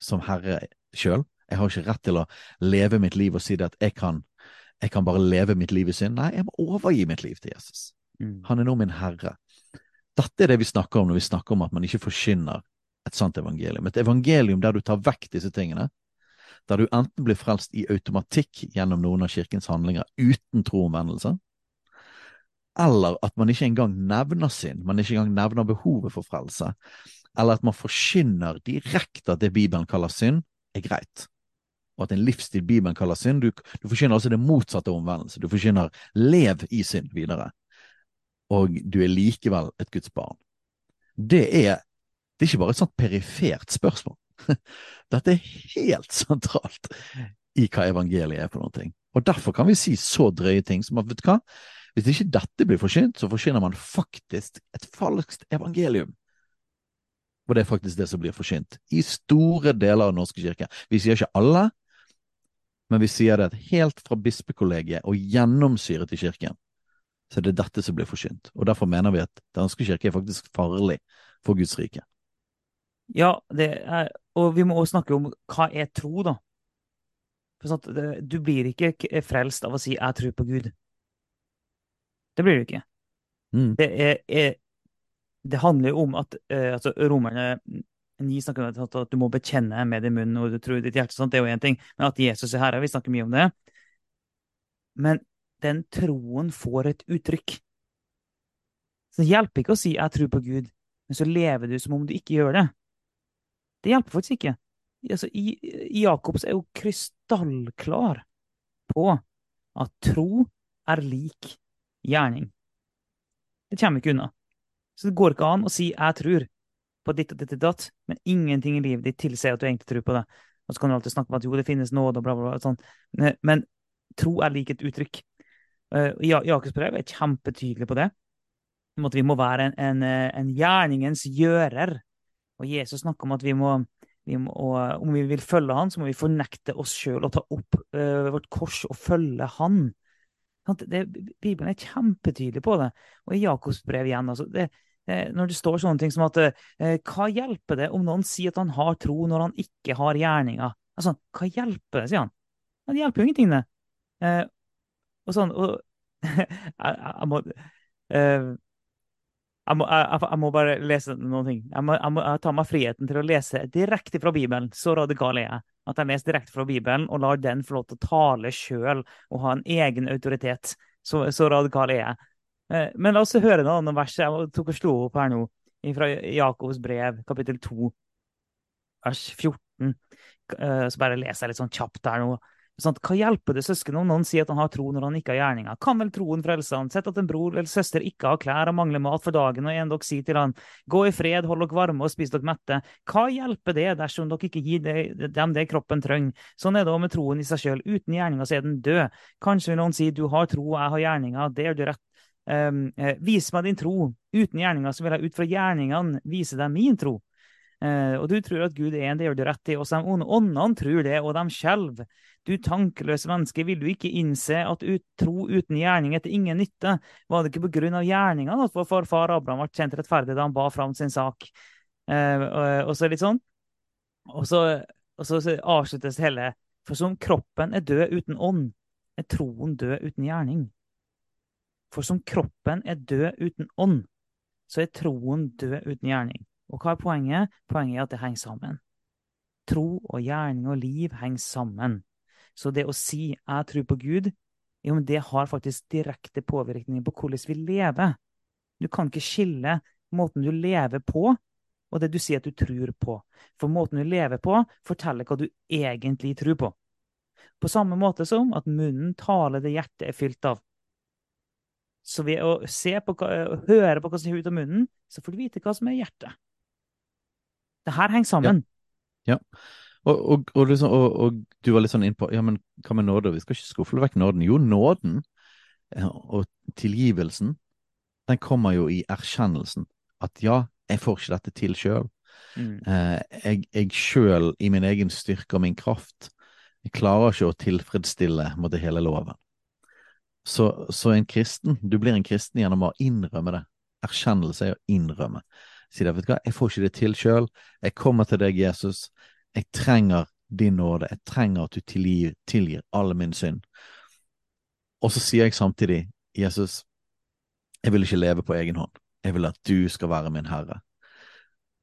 som Herre sjøl. Jeg har ikke rett til å leve mitt liv og si det at jeg kan jeg kan bare leve mitt liv i synd. Nei, jeg må overgi mitt liv til Jesus. Mm. Han er nå min herre. Dette er det vi snakker om når vi snakker om at man ikke forkynner et sant evangelium. Et evangelium der du tar vekk disse tingene. Der du enten blir frelst i automatikk gjennom noen av kirkens handlinger uten troomvendelse, eller at man ikke engang nevner synd, man ikke engang nevner behovet for frelse, eller at man forkynner direkte at det Bibelen kaller synd, er greit og at en livsstil Bibelen kaller synd. Du, du forkynner altså det motsatte av omvendelse. Du forkynner lev i synd videre, og du er likevel et Guds barn. Det er, det er ikke bare et sånt perifert spørsmål. Dette er helt sentralt i hva evangeliet er for noe. Og derfor kan vi si så drøye ting som at vet du hva, hvis ikke dette blir forsynt, så forsyner man faktisk et falskt evangelium. Og det er faktisk det som blir forsynt i store deler av Den norske kirke. Vi sier ikke alle, men vi sier det helt fra bispekollegiet og gjennomsyret i kirken, så er dette som blir forkynt. Og derfor mener vi at Den norske kirke er faktisk farlig for Guds rike. Ja, det er, og vi må også snakke om hva er tro, da. For sånn du blir ikke frelst av å si 'jeg tror på Gud'. Det blir du ikke. Mm. Det, er, er, det handler om at eh, altså, Romerne ni snakker om at, du må bekjenne med din munn og du tror i ditt hjerte. Sånt, det er jo én ting. Men at Jesus er herre, vi snakker mye om det. Men den troen får et uttrykk. Så det hjelper ikke å si 'jeg tror på Gud', men så lever du som om du ikke gjør det. Det hjelper faktisk ikke. Altså, Jakobs er jo krystallklar på at tro er lik gjerning. Det kommer ikke unna. Så det går ikke an å si 'jeg tror' på ditt og ditt og datt, men ingenting i livet ditt tilsier at du egentlig tror på det. Og så kan du alltid snakke om at jo, det finnes nåde og bla, bla, bla. Sånn. Men tro er lik et uttrykk. Uh, Jakobs brev er kjempetydelig på det. Vi må være en, en, eh, en gjerningens gjører. Og Jesus snakker om at vi må, vi må og om vi vil følge han, så må vi fornekte oss sjøl og ta opp uh, vårt kors og følge han. Det, Bibelen er kjempetydelig på det. Og i Jakobs brev igjen, altså, det, det, når det står sånne ting som at uh, hva hjelper det om noen sier at han har tro når han ikke har gjerninger? Altså, hva hjelper det, sier han. Det hjelper jo ingenting, det. Uh, og sånn, og jeg, jeg, må jeg må, jeg, må, bare lese noen ting. Jeg må, må tar meg friheten til å lese direkte fra Bibelen. Så radikal er jeg. At jeg leser direkte fra Bibelen og lar den få lov til å tale sjøl og ha en egen autoritet. Så, så radikal er jeg. Men la oss høre noen vers. Jeg tok og slo opp her nå fra Jakobs brev, kapittel 2, vers 14. Så bare leser jeg litt sånn kjapt her nå. Sånn, hva hjelper det søsken om noen sier at han har tro når han ikke har gjerninger? Kan vel troen frelse han? Sett at en bror eller søster ikke har klær og mangler mat for dagen, og en dere sier til han, gå i fred, hold dere varme og spis dere mette. Hva hjelper det dersom dere ikke gir dem det kroppen trenger? Sånn er det også med troen i seg sjøl. Uten gjerninger så er den død. Kanskje vil noen si du har tro og jeg har gjerninger, det gjør du rett. Um, vis meg din tro. Uten gjerninger så vil jeg ut fra gjerningene vise deg min tro. Uh, og du tror at Gud er en, det gjør du rett i. De åndene tror det, og de skjelver. Du tankeløse menneske, vil du ikke innse at ut, tro uten gjerning er til ingen nytte? Var det ikke på grunn av gjerningene at vår farfar Abraham ble kjent rettferdig da han ba fram sin sak? Eh, og, og, så litt sånn. Og så, og så avsluttes hele For som kroppen er død uten ånd, er troen død uten gjerning. For som kroppen er død uten ånd, så er troen død uten gjerning. Og hva er poenget? Poenget er at det henger sammen. Tro og gjerning og liv henger sammen. Så det å si 'jeg tror på Gud', jo, det har faktisk direkte påvirkning på hvordan vi lever. Du kan ikke skille måten du lever på, og det du sier at du tror på. For måten du lever på, forteller hva du egentlig tror på. På samme måte som at munnen taler det hjertet er fylt av. Så ved å på, høre på hva som kommer ut av munnen, så får du vite hva som er hjertet. Det her henger sammen. Ja. ja. Og, og, og, liksom, og, du var litt sånn inn på ja, men hva med nåde? Vi skal ikke skuffe vekk nåden. Jo, nåden og tilgivelsen, den kommer jo i erkjennelsen. At ja, jeg får ikke dette til sjøl. Mm. Eh, jeg, jeg sjøl, i min egen styrke og min kraft, jeg klarer ikke å tilfredsstille måtte, hele loven. Så, så, en kristen, du blir en kristen gjennom å innrømme det. Erkjennelse er å innrømme. Si det, vet du hva, jeg får ikke det til sjøl. Jeg kommer til deg, Jesus. Jeg trenger din nåde. Jeg trenger at du tilgir, tilgir all min synd. Og så sier jeg samtidig, Jesus, jeg vil ikke leve på egen hånd. Jeg vil at du skal være min herre.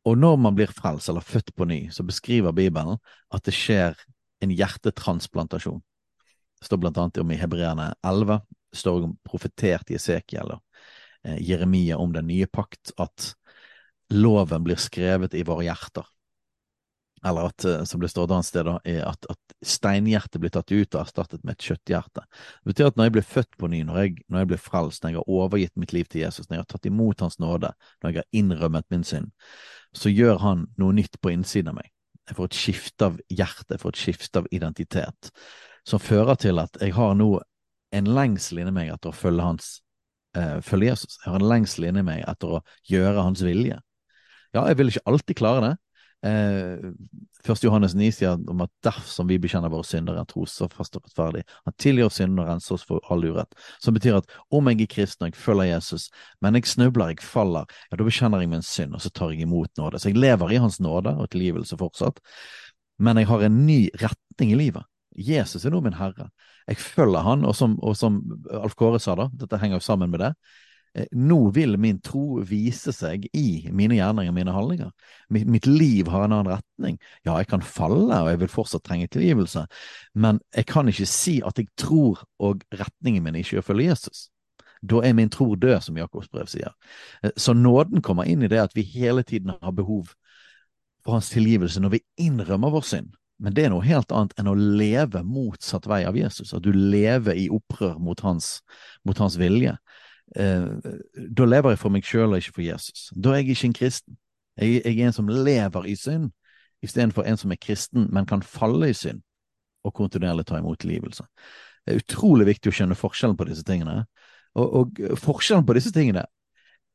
Og når man blir frelst eller født på ny, så beskriver Bibelen at det skjer en hjertetransplantasjon. Det står blant annet om i Hebreerne 11, det står om profetert i Esekiel og eh, Jeremia om den nye pakt, at loven blir skrevet i våre hjerter. Eller at, eh, som det står et annet sted, da, at, at steinhjertet blir tatt ut og erstattet med et kjøtthjerte. Det betyr at når jeg blir født på ny, når jeg, når jeg blir frelst, når jeg har overgitt mitt liv til Jesus, når jeg har tatt imot Hans nåde, når jeg har innrømmet min synd, så gjør Han noe nytt på innsiden av meg. Jeg får et skifte av hjerte, jeg får et skifte av identitet, som fører til at jeg har nå en lengsel inni meg etter å følge Hans eh, følge Jesus. Jeg har en lengsel inni meg etter å gjøre Hans vilje. Ja, jeg vil ikke alltid klare det, Eh, Johannes 9 sier om at dersom vi bekjenner våre synder, er han tros og rettferdig. Han tilgir synder og renser oss for all urett. Som betyr at om jeg er kristen og jeg følger Jesus, men jeg snubler, jeg faller, ja, da bekjenner jeg min synd, og så tar jeg imot nåde. Så jeg lever i hans nåde og tilgivelse fortsatt, men jeg har en ny retning i livet. Jesus er nå min herre. Jeg følger han, og som, og som Alf Kåre sa da, dette henger jo sammen med det, Eh, nå vil min tro vise seg i mine gjerninger, mine handlinger. Mitt, liv har en annen retning. Ja, jeg kan falle, og jeg vil fortsatt trenge tilgivelse, men jeg kan ikke si at jeg tror og retningen min ikke er å følge Jesus. Da er min tro død, som Jakobs brev sier. Eh, så nåden kommer inn i det at vi hele tiden har behov for hans tilgivelse når vi innrømmer vår synd. Men det er noe helt annet enn å leve motsatt vei av Jesus. At du lever i opprør mot hans, mot hans vilje eh, da lever jeg for meg sjøl og ikke for Jesus. Da er jeg ikke en kristen. Jeg, jeg er en som lever i synd, istedenfor en som er kristen, men kan falle i synd og kontinuerlig ta imot tilgivelse. Det er utrolig viktig å skjønne forskjellen på disse tingene. Og, og forskjellen på disse tingene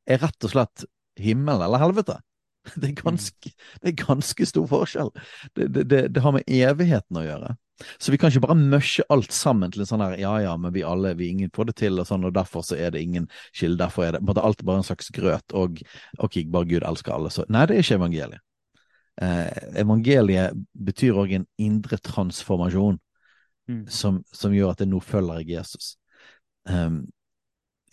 er rett og slett himmel eller helvete. Det er ganske, det er ganske stor forskjell. Det, det, det, har med evigheten å gjøre. Så vi kan ikke bare møsje alt sammen til en sånn her ja ja, men vi alle, vi ingen får det til, og sånn, og derfor så er det ingen kilde, derfor er det måtte alt bare en slags grøt, og ok, bare Gud elsker alle, så Nei, det er ikke evangeliet. Eh, evangeliet betyr òg en indre transformasjon mm. som, som, gjør at det nå følger jeg Jesus. Um,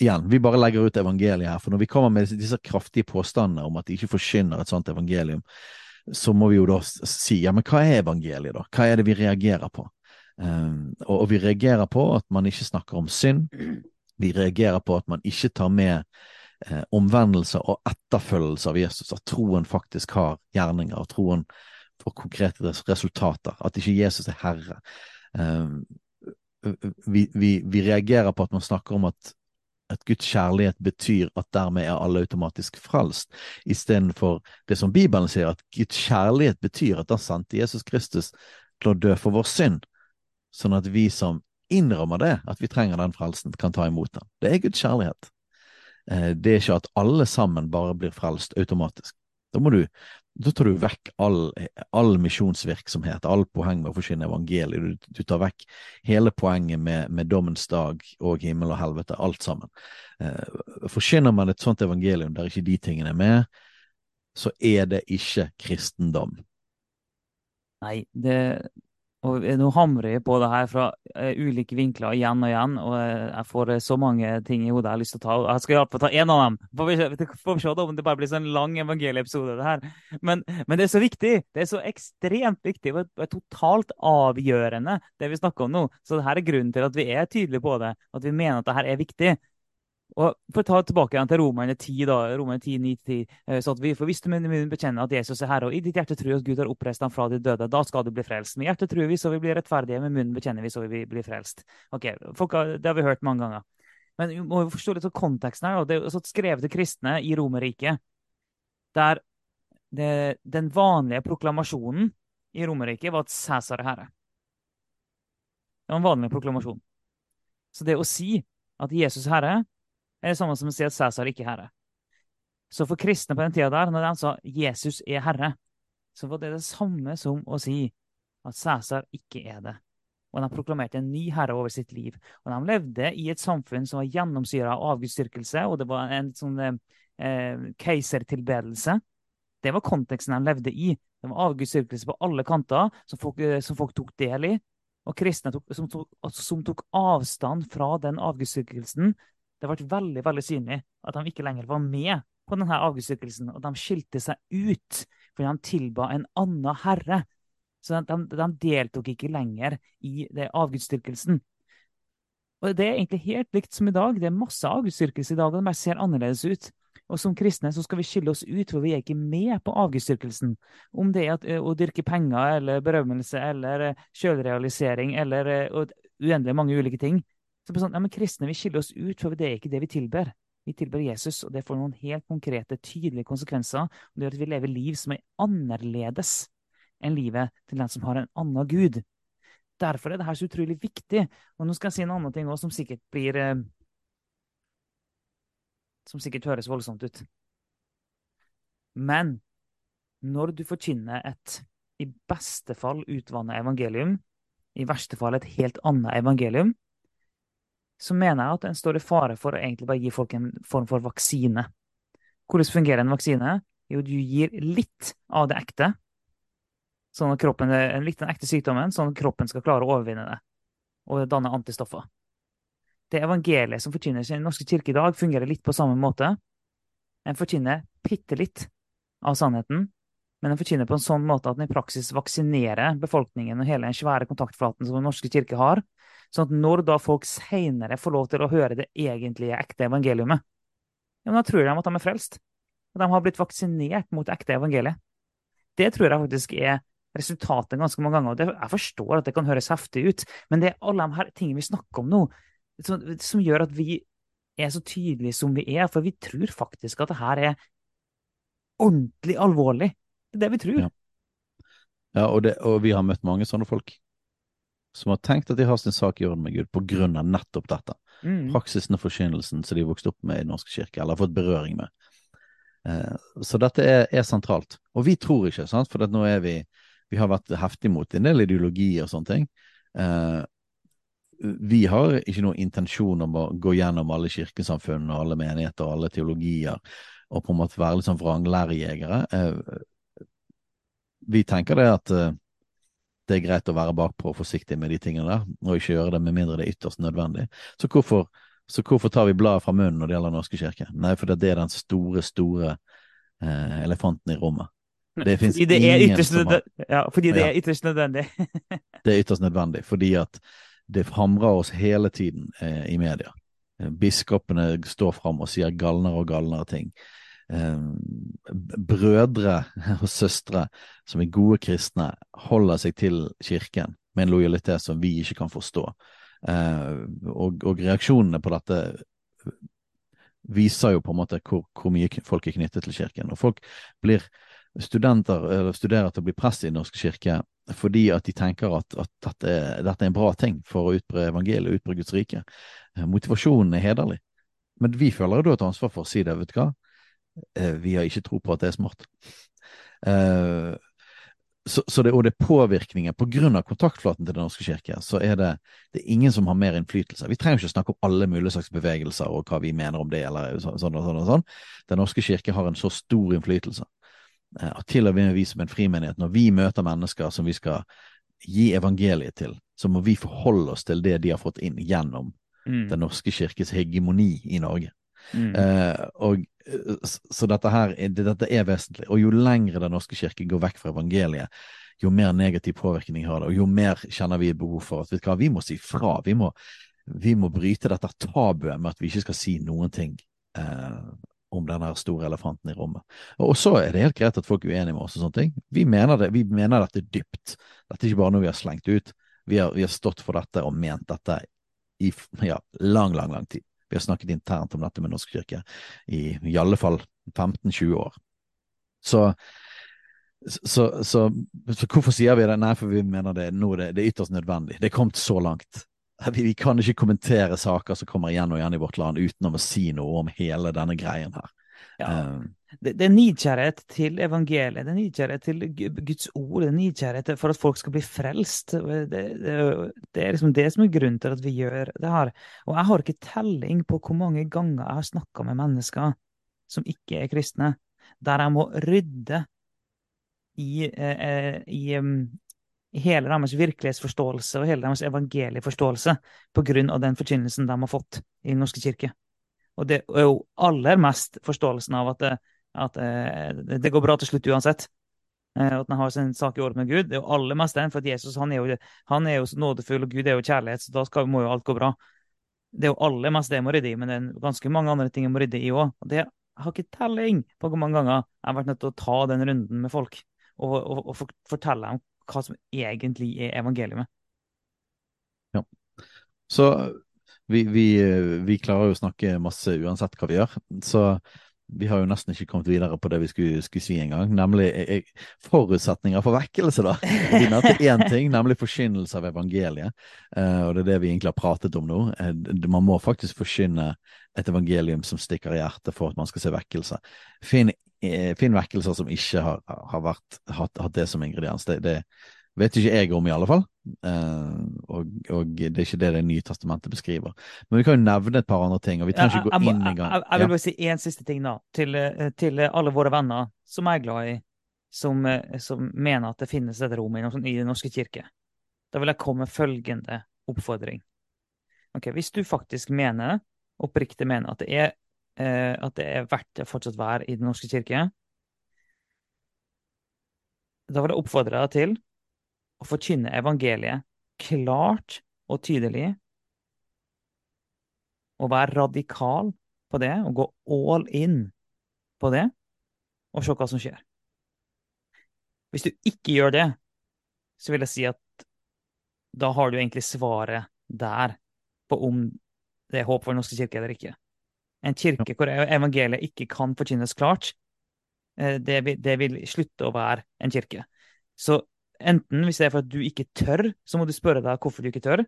igjen, vi bare legger ut evangeliet her, for når vi kommer med disse kraftige påstandene om at de ikke forkynner et sånt evangelium, så må vi jo da si ja, men hva er evangeliet, da? Hva er det vi reagerer på? Um, og, og, vi reagerer på at man ikke snakker om synd. Vi reagerer på at man ikke tar med eh, omvendelse og etterfølgelse av Jesus, at troen faktisk har gjerninger, og troen får konkrete resultater, at ikke Jesus er herre. Um, vi, vi, vi reagerer på at man snakker om at at Guds kjærlighet betyr at dermed er alle automatisk frelst, istedenfor det som Bibelen sier, at Guds kjærlighet betyr at han sendte Jesus Kristus til å dø for vår synd, sånn at vi som innrømmer det, at vi trenger den frelsen, kan ta imot den. Det er Guds kjærlighet. Eh, det er ikke at alle sammen bare blir frelst automatisk. Da må du da tar du vekk all, all misjonsvirksomhet, all poeng med å forsyne evangeliet. Du, du, tar vekk hele poenget med, med, dommens dag og himmel og helvete, alt sammen. Eh, forsyner man et sånt evangelium der ikke de tingene er med, så er det ikke kristendom. Nei, det, og nå hamrer jeg på det her fra uh, ulike vinkler igjen og igjen, og uh, jeg får så mange ting i hodet jeg har lyst til å ta. Jeg skal iallfall ta én av dem. Får vi, får vi se om det bare blir sånn lang evangelieepisode, det her. Men, men, det er så viktig. Det er så ekstremt viktig og er totalt avgjørende, det vi snakker om nå. Så det her er grunnen til at vi er tydelige på det, at vi mener at det her er viktig. Og For å ta tilbake igjen til Romerne 10, da, Romerne 10, 9 10, så at vi for hvis du med munnen bekjenner at Jesus er Herre, og i ditt hjerte tror at Gud har oppreist ham fra de døde, da skal du bli frelst. Med hjertet tror vi, så vi blir rettferdige, med munnen bekjenner vi, så vi blir frelst. Ok, folk, Det har vi hørt mange ganger. Men vi må forstå litt av konteksten her. Det er skrevet til kristne i Romerriket, der det, den vanlige proklamasjonen i Romerriket var at Cæsar er herre. Det var en vanlig proklamasjon. Så det å si at Jesus er herre, er det samme som å si at Cæsar ikke er herre. Så for kristne på den tida der, når de sa 'Jesus er herre', så var det det samme som å si at Cæsar ikke er det. Og de proklamerte en ny herre over sitt liv. Og de levde i et samfunn som var gjennomsyra av avgudsdyrkelse, og det var en sånn eh, keisertilbedelse. Det var konteksten de levde i. Det var avgudsdyrkelse på alle kanter, som folk, eh, som folk, tok del i. Og kristne tok, som, tok, som tok avstand fra den avgudsdyrkelsen, det ble veldig veldig synlig at de ikke lenger var med på denne avgudsdyrkelsen. Og de skilte seg ut fordi de tilba en annen herre. Så de, de deltok ikke lenger i det avgudsdyrkelsen. Og Det er egentlig helt likt som i dag. Det er masse avgudsdyrkelse i dag, og det bare ser annerledes ut. Og Som kristne så skal vi skille oss ut, for vi er ikke med på avgudsdyrkelsen. Om det er at, å dyrke penger eller berømmelse eller kjølrealisering eller uendelig mange ulike ting. Så det sånn, ja, men Kristne vi skiller oss ut, for det er ikke det vi tilber. Vi tilber Jesus, og det får noen helt konkrete, tydelige konsekvenser. og Det gjør at vi lever liv som er annerledes enn livet til den som har en annen gud. Derfor er det her så utrolig viktig. Og nå skal jeg si en annen ting òg, som sikkert blir eh, Som sikkert høres voldsomt ut. Men når du forkynner et i beste fall utvannet evangelium, i verste fall et helt annet evangelium, så mener jeg at en står i fare for å egentlig bare gi folk en form for vaksine. Hvordan fungerer en vaksine? Jo, du gir litt av det ekte, sånn at kroppen, litt av den ekte sykdommen, sånn at kroppen skal klare å overvinne det og danne antistoffer. Det evangeliet som forkynnes i Den norske kirke i dag, fungerer litt på samme måte. En forkynner bitte litt av sannheten, men den forkynner på en sånn måte at den i praksis vaksinerer befolkningen og hele den svære kontaktflaten som Den norske kirke har, sånn at når da folk seinere får lov til å høre det egentlige, ekte evangeliumet, ja, da tror de at de er frelst. At de har blitt vaksinert mot ekte evangeliet. Det tror jeg faktisk er resultatet ganske mange ganger. og Jeg forstår at det kan høres heftig ut, men det er alle de her tingene vi snakker om nå, som, som gjør at vi er så tydelige som vi er. For vi tror faktisk at det her er ordentlig alvorlig. Det er det vi tror. Ja, ja og, det, og, vi har møtt mange sånne folk som har tenkt at de har sin sak i orden med Gud på grunn av nettopp dette. Mm. Praksisen og forkynnelsen som de vokste opp med i Den norske kirke, eller har fått berøring med. Eh, så dette er, er, sentralt. Og vi tror ikke, sant? for nå er vi Vi har vært heftig mot en del ideologi og sånne ting. Eh, vi har ikke noen intensjon om å gå gjennom alle kirkesamfunn og alle menigheter og alle teologier og på en måte være litt sånn vranglærejegere. Eh, vi tenker det at uh, det er greit å være bakpå og forsiktig med de tingene der, og ikke gjøre det med mindre det er ytterst nødvendig. Så hvorfor, så hvorfor tar vi bladet fra munnen når det gjelder Norske kirke? Nei, for det er den store, store eh, elefanten i rommet. Det det er ytterst nødvendig. Ja, fordi det er ytterst nødvendig. det er ytterst nødvendig, fordi at det hamrer oss hele tiden eh, i media. Biskopene står fram og sier galnere og galnere ting. Eh, brødre og søstre som er gode kristne, holder seg til kirken med en lojalitet som vi ikke kan forstå. Eh, og, og reaksjonene på dette viser jo på en måte hvor, hvor, mye folk er knyttet til kirken. Og folk blir studenter eller studerer til å bli prest i Den norske kirke fordi at de tenker at, at dette, dette, er en bra ting for å utbre evangeliet og utbre Guds rike. Eh, motivasjonen er hederlig. Men vi føler jo et ansvar for å si det. vet du hva? Eh, vi har ikke tro på at det er smart. Eh, så, så det, og det er påvirkninger på grunn av kontaktflaten til Den norske kirke, så er det, det er ingen som har mer innflytelse. Vi trenger ikke snakke om alle mulige slags bevegelser og hva vi mener om det, eller sånn og sånn og sånn. Den norske kirke har en så stor innflytelse. Eh, at til og med vi som en frimenighet, når vi møter mennesker som vi skal gi evangeliet til, så må vi forholde oss til det de har fått inn gjennom mm. Den norske kirkes hegemoni i Norge. Mm. Uh, og så dette her dette er vesentlig. Og jo lengre Den norske kirke går vekk fra evangeliet, jo mer negativ påvirkning har det, og jo mer kjenner vi behov for at hva, vi må si fra. Vi må, vi må bryte dette tabuet med at vi ikke skal si noen ting eh, om denne store elefanten i rommet. Og så er det helt greit at folk er uenige med oss og sånne ting. Vi mener, det, vi mener dette dypt. Dette er ikke bare noe vi har slengt ut. Vi har, vi har stått for dette og ment dette i ja, lang, lang, lang tid. Vi har snakket internt om dette med Norsk kirke i i alle fall 15-20 år. Så, så, så, så, hvorfor sier vi det? Nei, for vi mener det nå det, det er ytterst nødvendig. Det er kommet så langt. Vi, vi, kan ikke kommentere saker som kommer igjen og igjen i vårt land uten å si noe om hele denne greien her. Ja. Um, det, det, er nidkjærhet til evangeliet, det er nidkjærhet til Guds ord, det er nidkjærhet for at folk skal bli frelst. Det, det, det, er liksom det som er grunnen til at vi gjør det her. Og jeg har ikke telling på hvor mange ganger jeg har snakka med mennesker som ikke er kristne, der jeg må rydde i, eh, i, um, hele deres virkelighetsforståelse og hele deres evangelieforståelse på grunn av den forkynnelsen de har fått i Den norske kirke. Og det er jo aller mest forståelsen av at, det, at det, det går bra til slutt uansett. Eh, at man har sin sak i orden med Gud. Det er jo aller mest den, for at Jesus han er, jo, han er jo så nådefull, og Gud er jo kjærlighet, så da skal, må jo alt gå bra. Det er jo aller mest det jeg må rydde i, men det er ganske mange andre ting jeg må rydde i òg. Jeg har ikke telling på hvor mange ganger jeg har vært nødt til å ta den runden med folk og, og, og fortelle dem hva som egentlig er evangeliet. Ja. Så vi, vi, vi, klarer jo å snakke masse uansett hva vi gjør. Så vi har jo nesten ikke kommet videre på det vi skulle, skulle si engang, nemlig eh, eh, forutsetninger for vekkelse, da. Vi nevnte én ting, nemlig forkynnelse av evangeliet. Uh, og det er det vi egentlig har pratet om nå. Uh, man må faktisk forkynne et evangelium som stikker i hjertet for at man skal se vekkelse. Finn eh, finn vekkelser som ikke har, har vært, hatt, hatt, det som ingrediens. Det, det, vet ikke jeg om, i alle fall. Uh, og, og, det er ikke det Det nye testamentet beskriver. Men vi kan jo nevne et par andre ting. og vi trenger ikke gå inn engang. gang. Jeg, jeg, vil bare si én siste ting da, til, eh, til, alle våre venner som jeg er glad i, som, eh, som mener at det finnes et rom i, i Den norske kirke. Da vil jeg komme med følgende oppfordring. Ok, Hvis du faktisk mener, oppriktig mener, at det er, eh, at det er verdt å fortsatt være i Den norske kirke, da vil jeg oppfordre deg til å forkynne evangeliet klart og tydelig, og være radikal på det, og gå all in på det, og se hva som skjer. Hvis du ikke gjør det, så vil jeg si at da har du egentlig svaret der på om det er håp for Den norske kirke eller ikke. En kirke hvor evangeliet ikke kan forkynnes klart, eh, det vil, det vil slutte å være en kirke. Så enten hvis det er for at du ikke tør, så må du spørre deg hvorfor du ikke tør,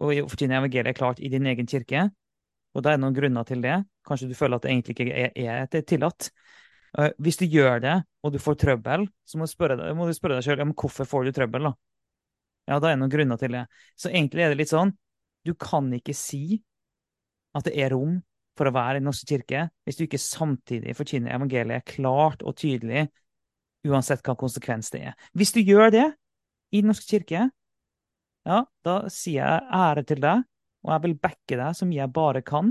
og fortjene evangeliet klart i din egen kirke. Og da er det noen grunner til det. Kanskje du føler at det egentlig ikke er, er tillatt. Uh, hvis du gjør det, og du får trøbbel, så må du spørre deg, du spørre deg selv ja, hvorfor får du trøbbel. da? Ja, da er det noen grunner til det. Så egentlig er det litt sånn du kan ikke si at det er rom for å være i Den norske kirke hvis du ikke samtidig forkynner evangeliet klart og tydelig, uansett hva konsekvens det er. Hvis du gjør det i Den norske kirke, ja, da sier jeg ære til deg, og jeg vil backe deg så mye jeg bare kan.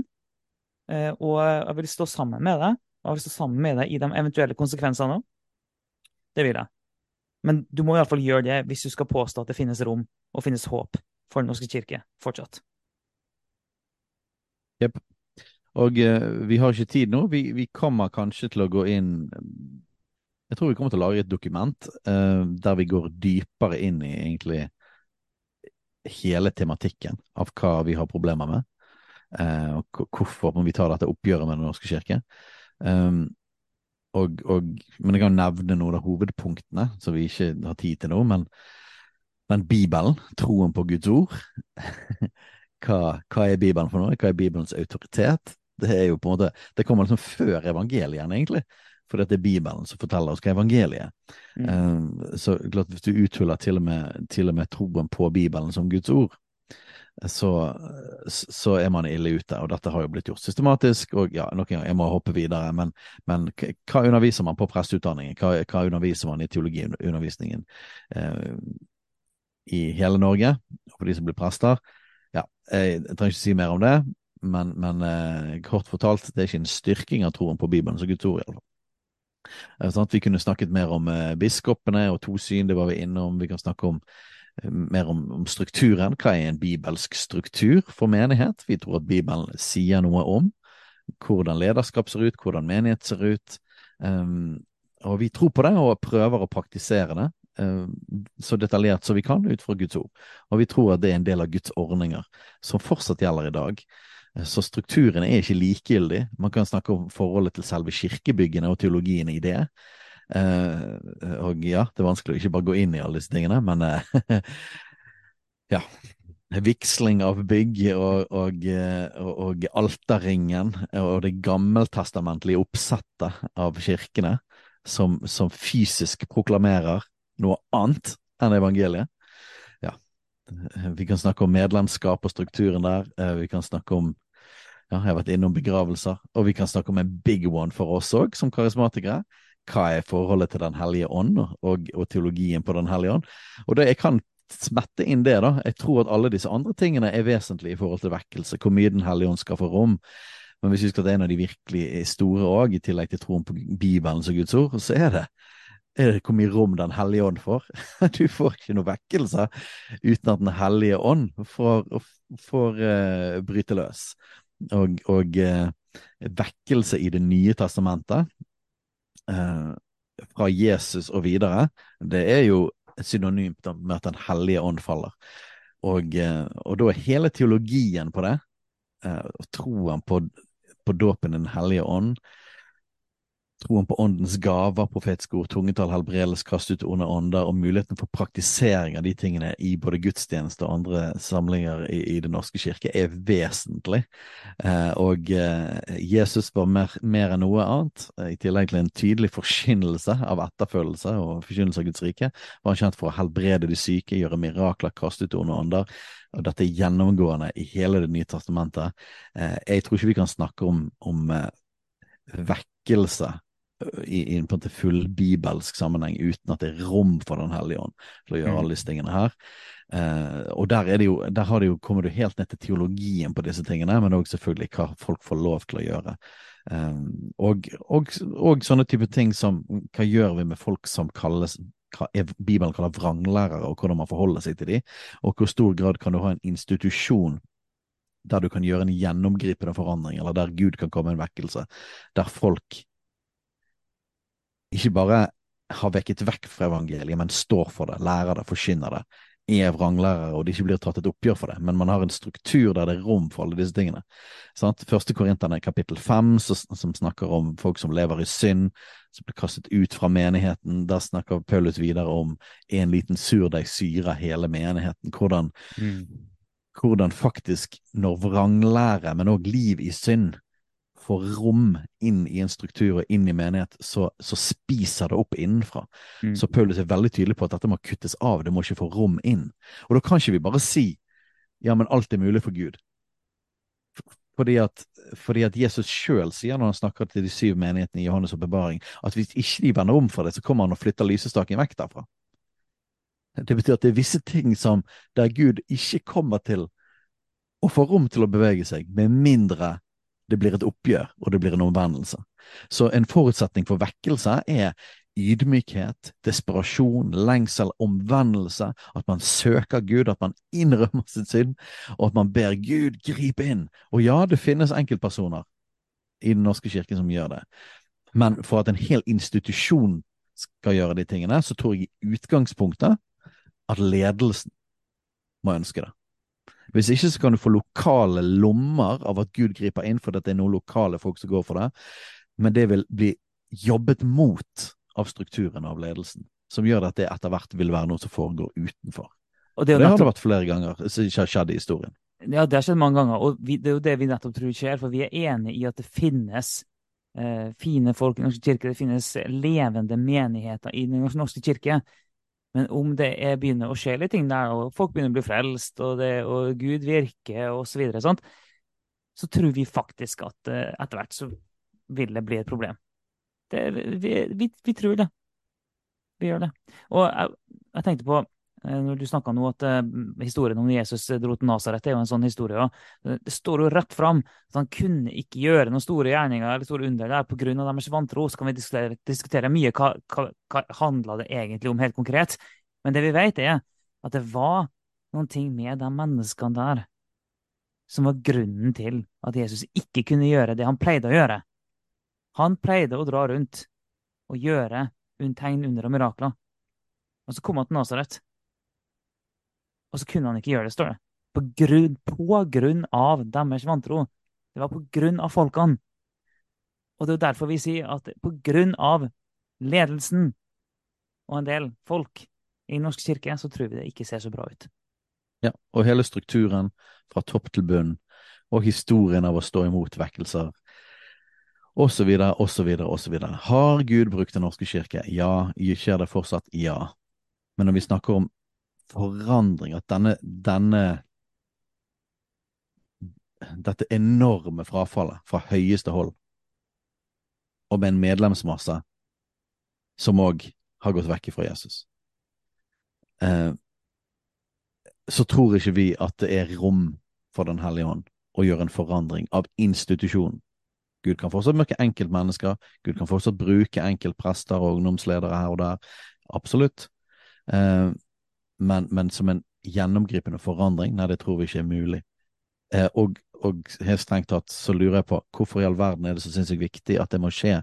Eh, og jeg vil stå sammen med deg, og jeg vil stå sammen med deg i de eventuelle konsekvensene òg. Det vil jeg. Men du må iallfall gjøre det hvis du skal påstå at det finnes rom og finnes håp for Den norske kirke fortsatt. Jepp. Og eh, vi har ikke tid nå. Vi, vi, kommer kanskje til å gå inn Jeg tror vi kommer til å lage et dokument uh, der vi går dypere inn i egentlig hele tematikken av hva vi har problemer med, uh, og hvorfor vi tar dette oppgjøret med Den norske kirke. Um, og, og, men jeg kan nevne noen av hovedpunktene som vi ikke har tid til nå. Men, men Bibelen, troen på Guds ord hva, hva, er Bibelen for noe? Hva er Bibelens autoritet? Det er jo på en måte, det kommer liksom før evangeliene, egentlig. For det er Bibelen som forteller oss hva evangeliet er. Mm. Um, så klart, hvis du uthuller til og, med, til og med troen på Bibelen som Guds ord, så, så, er man ille ute. Og dette har jo blitt gjort systematisk. Og ja, nok en gang, jeg må hoppe videre, men, men hva underviser man på presteutdanningen? Hva, hva, underviser man i teologiundervisningen eh, i hele Norge? For de som blir prester? Ja, jeg, jeg trenger ikke si mer om det, men, men eh, kort fortalt, det er ikke en styrking av troen på Bibelen som Guds ord, iallfall. Sånn vi kunne snakket mer om eh, biskopene og to syn, det var vi innom. Vi kan snakke om, eh, mer om, om, strukturen. Hva er en bibelsk struktur for menighet? Vi tror at Bibelen sier noe om hvordan lederskap ser ut, hvordan menighet ser ut. Um, og vi tror på det og prøver å praktisere det. um, så detaljert som vi kan ut fra Guds ord. Og vi tror at det er en del av Guds ordninger, som fortsatt gjelder i dag. Eh, så strukturene er ikke likegyldig. Man kan snakke om forholdet til selve kirkebyggene og teologien i det. Uh, og ja, det er vanskelig å ikke bare gå inn i alle disse tingene, men uh, ja. Vigsling av bygg og, og, og, og alterringen og det gammeltestamentlige oppsettet av kirkene som, som fysisk proklamerer noe annet enn evangeliet. Ja, vi kan snakke om medlemskap og strukturen der. Eh, vi kan snakke om ja, jeg har vært innom begravelser, og vi kan snakke om en big one for oss òg, som karismatikere. Hva er forholdet til Den hellige ånd og, og teologien på Den hellige ånd? Og det, Jeg kan smette inn det, da. Jeg tror at alle disse andre tingene er vesentlige i forhold til vekkelse, hvor mye Den hellige ånd skal få rom. Men hvis vi skal til en av de virkelig store òg, i tillegg til troen på Bibelen som Guds ord, så er det er det hvor mye rom Den hellige ånd får. Du får ikke noe vekkelse uten at Den hellige ånd får, får uh, bryte løs. Og, og uh, vekkelse i Det nye testamentet, uh, fra Jesus og videre, det er jo synonymt med at Den hellige ånd faller. Og, og da er hele teologien på det, og troen på, på dåpen Den hellige ånd, troen på åndens gaver, profetiske ord, tungetall, helbredelse, kast ut onde ånder, og muligheten for praktisering av de tingene i både gudstjeneste og andre samlinger i, i Den norske kirke, er vesentlig. Eh, og eh, Jesus var mer, mer, enn noe annet, eh, i tillegg til en tydelig forkynnelse av etterfølgelse og forkynnelse av Guds rike, var han kjent for å helbrede de syke, gjøre mirakler, kaste ut onde ånder. Og dette er gjennomgående i hele Det nye testamentet. Eh, jeg tror ikke vi kan snakke om, om eh, vekkelse i, i en full bibelsk sammenheng uten at det er rom for Den hellige ånd til å gjøre mm. alle disse tingene her. Eh, og der, er det jo, der har det jo, kommer du helt ned til teologien på disse tingene, men òg selvfølgelig hva folk får lov til å gjøre. Eh, og, og, og, sånne type ting som hva gjør vi med folk som kalles hva Bibelen kaller vranglærere, og hvordan man forholder seg til dem, og hvor stor grad kan du ha en institusjon der du kan gjøre en gjennomgripende forandring, eller der Gud kan komme en vekkelse, der folk ikke bare har vekket vekk fra evangeliet, men står for det, lærer det, forkynner det, er vranglærere, og det ikke blir tatt et oppgjør for det, men man har en struktur der det er rom for alle disse tingene. Sant? Første Korinterne kapittel fem, som snakker om folk som lever i synd, som blir kastet ut fra menigheten. Der snakker Paulus videre om en liten surdeig syrer hele menigheten. Hvordan, mm. hvordan faktisk, når vranglære, men òg liv i synd, får rom inn i en struktur og inn i menighet, så, så spiser det opp innenfra. Mm. Så Paulus er veldig tydelig på at dette må kuttes av, det må ikke få rom inn. Og da kan ikke vi bare si ja, men alt er mulig for Gud. Fordi at, fordi at Jesus sjøl sier når han snakker til de syv menighetene i Johannes' åpenbaring, at hvis ikke de vender om for det, så kommer han og flytter lysestaken vekk derfra. Det betyr at det er visse ting som der Gud ikke kommer til å få rom til å bevege seg, med mindre det blir et oppgjør, og det blir en omvendelse. Så en forutsetning for vekkelse er ydmykhet, desperasjon, lengsel, omvendelse, at man søker Gud, at man innrømmer sitt synd, og at man ber Gud gripe inn. Og ja, det finnes enkeltpersoner i Den norske kirke som gjør det, men for at en hel institusjon skal gjøre de tingene, så tror jeg i utgangspunktet at ledelsen må ønske det. Hvis ikke så kan du få lokale lommer av at Gud griper inn fordi det er noen lokale folk som går for det, men det vil bli jobbet mot av strukturen av ledelsen, som gjør at det etter hvert vil være noe som foregår utenfor. Og det, det nettopp... har det vært flere ganger som skjedd i historien. Ja, det har skjedd mange ganger, og vi, det er jo det vi nettopp tror skjer, for vi er enig i at det finnes eh, fine folk i Den Norske kirke, det finnes levende menigheter i Den norske kirke. Men om det er, begynner å skje litt ting der, og folk begynner å bli frelst, og, det, og Gud virker, og så videre, så tror vi faktisk at uh, etter hvert så vil det bli et problem. Det, vi, vi, vi, tror det. Vi gjør det. Og jeg, jeg tenkte på, når du snakka nå, at uh, historien om Jesus dro til Nasaret er jo en sånn historie. Ja. Det står jo rett fram at han kunne ikke gjøre noen store gjerninger eller store under der pga. deres vantro. Så kan vi diskutere, diskutere mye hva, hva, hva handla det egentlig om helt konkret. Men det vi vet, er at det var noen ting med de menneskene der som var grunnen til at Jesus ikke kunne gjøre det han pleide å gjøre. Han pleide å dra rundt og gjøre tegn, under og mirakler. Og så kom han til Nasaret. Og så kunne han ikke gjøre det, står det. På grunn, på grunn av deres vantro. Det var på grunn av folkene. Og det er derfor vi sier at på grunn av ledelsen og en del folk i Norsk kirke, så tror vi det ikke ser så bra ut. Ja, og hele strukturen fra topp til bunn, og historien av å stå imot vekkelser, osv., osv., osv. Har Gud brukt Den norske kirke? Ja. Skjer det fortsatt? Ja. Men når vi snakker om forandring, at denne, denne dette enorme frafallet fra høyeste hold, og med en medlemsmasse som òg har gått vekk fra Jesus eh, så tror ikke vi at det er rom for Den hellige ånd å gjøre en forandring av institusjonen. Gud kan fortsatt møkke enkeltmennesker, Gud kan fortsatt bruke enkeltprester og ungdomsledere her og der, absolutt. Eh, men, men, som en gjennomgripende forandring, nei, det tror vi ikke er mulig. Eh, og, og, helt strengt tatt så lurer jeg på hvorfor i all verden er det så sinnssykt viktig at det må skje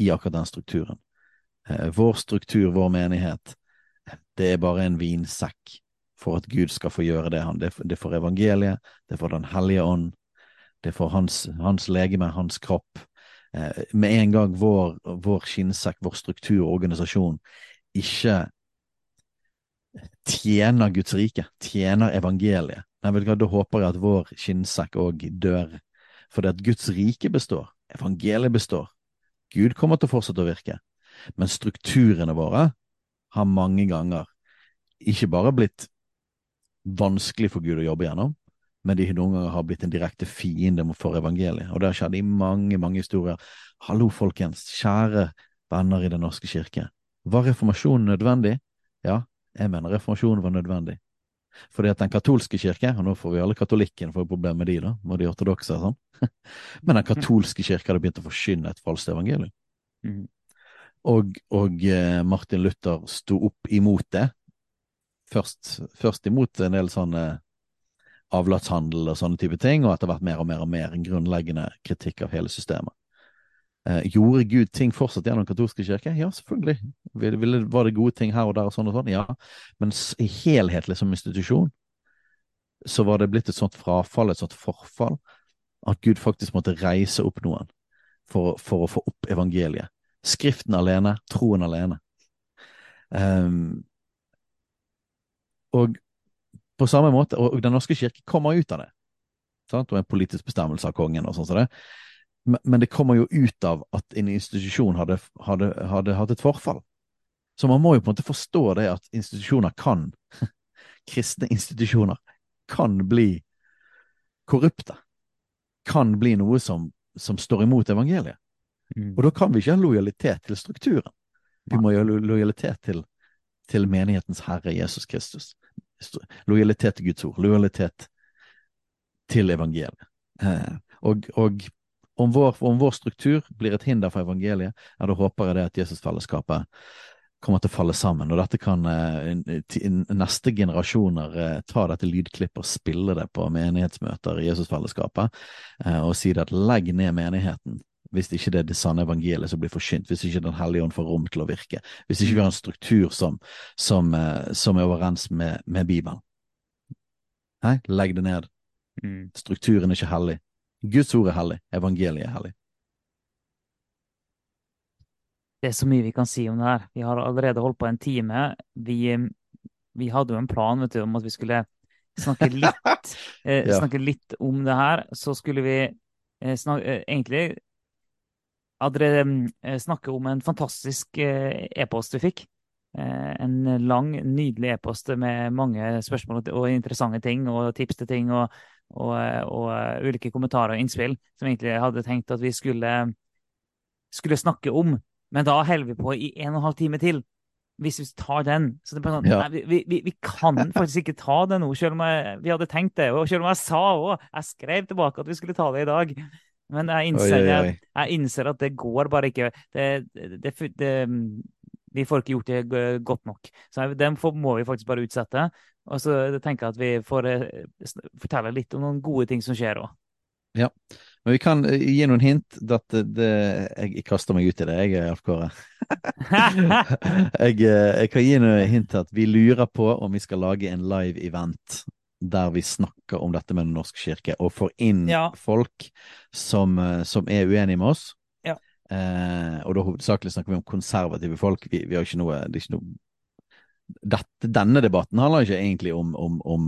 i akkurat den strukturen. Eh, vår struktur, vår menighet, det er bare en vinsekk for at Gud skal få gjøre det han. Det er for evangeliet, det er for Den hellige ånd, det er for hans, hans legeme, hans kropp. eh, med en gang vår, vår skinnsekk, vår struktur og organisasjon ikke tjener Guds rike, tjener evangeliet, Nei, vet du hva, da håper jeg at vår skinnsekk òg dør. Fordi at Guds rike består, evangeliet består, Gud kommer til å fortsette å virke. Men strukturene våre har mange ganger ikke bare blitt vanskelig for Gud å jobbe gjennom, men de noen ganger har blitt en direkte fiende for evangeliet. Og det har skjedd i mange, mange historier. Hallo, folkens, kjære venner i Den norske kirke. Var reformasjonen nødvendig? Ja, jeg mener reformasjonen var nødvendig. Fordi at den katolske kirke, og nå får vi alle katolikkene få problemer med de da, med de ortodokse og sånn, men den katolske kirke hadde begynt å forkynne et falskt evangelium. Mm. Og, og eh, Martin Luther sto opp imot det. Først, først imot en del sånne avlatshandel og sånne type ting, og etter hvert mer og mer og mer en grunnleggende kritikk av hele systemet. Eh, gjorde Gud ting fortsatt gjennom katolske kirke? Ja, selvfølgelig. Var det gode ting her og der og sånn og sånn? Ja. Men helhetlig som institusjon så var det blitt et sånt frafall, et sånt forfall, at Gud faktisk måtte reise opp noen for, for å få opp evangeliet. Skriften alene, troen alene. Um, og på samme måte, og Den norske kirke kommer ut av det. Sant? Og en politisk bestemmelse av kongen og sånn som det men det kommer jo ut av at en institusjon hadde, hadde, hadde, hatt et forfall. Så man må jo på en måte forstå det at institusjoner kan, kristne institusjoner, kan bli korrupte. Kan bli noe som, som står imot evangeliet. Mm. Og da kan vi ikke ha lojalitet til strukturen. Vi må ha lojalitet til, til menighetens herre Jesus Kristus. Lojalitet til Guds ord. Lojalitet til evangeliet. Eh, og, og om vår, om vår, struktur blir et hinder for evangeliet, ja, da håper jeg det at Jesusfellesskapet kommer til å falle sammen. Og dette kan eh, neste generasjoner eh, ta dette lydklippet og spille det på menighetsmøter i Jesusfellesskapet, eh, og si det at legg ned menigheten hvis ikke det er det sanne evangeliet som blir forkynt, hvis ikke Den hellige ånd får rom til å virke, hvis ikke vi har en struktur som, som, som er overens med, med Bibelen. Hei, legg det ned. Mm. Strukturen er ikke hellig. Guds ord er hellig, evangeliet er hellig. Det er så mye vi kan si om det her. Vi har allerede holdt på en time. Vi, vi hadde jo en plan vet du, om at vi skulle snakke litt, eh, ja. snakke litt om det her. Så skulle vi eh, snakke, eh, egentlig eh, snakke om en fantastisk e-post vi fikk. En lang, nydelig e-post med mange spørsmål og interessante ting og tips til ting. og og, og, eh, ulike kommentarer og innspill som egentlig hadde tenkt at vi skulle, skulle snakke om. Men da holder vi på i en og en halv time til. Hvis vi tar den. Så det er sånn, ja. nei, vi, vi, vi, kan faktisk ikke ta det nå, selv om jeg, vi hadde tenkt det. Og selv om jeg sa òg Jeg skrev tilbake at vi skulle ta det i dag. Men jeg innser, oi, oi, oi. Jeg, jeg innser at det går bare ikke. Det, det, det, vi får ikke gjort det godt nok. Så den må vi faktisk bare utsette. Og så tenker jeg at vi får eh, fortelle litt om noen gode ting som skjer òg. Ja, men vi kan eh, gi noen hint. At det, jeg kaster meg ut i det, jeg, Alf Kåre. jeg, eh, jeg, kan gi noen hint til at vi lurer på om vi skal lage en live event der vi snakker om dette med Den norske kirke, og får inn ja. folk som, som, er uenige med oss. Eh, og da hovedsakelig snakker vi om konservative folk. Vi, vi har ikke noe, det er ikke noe dette, denne debatten handler ikke egentlig om, om, om,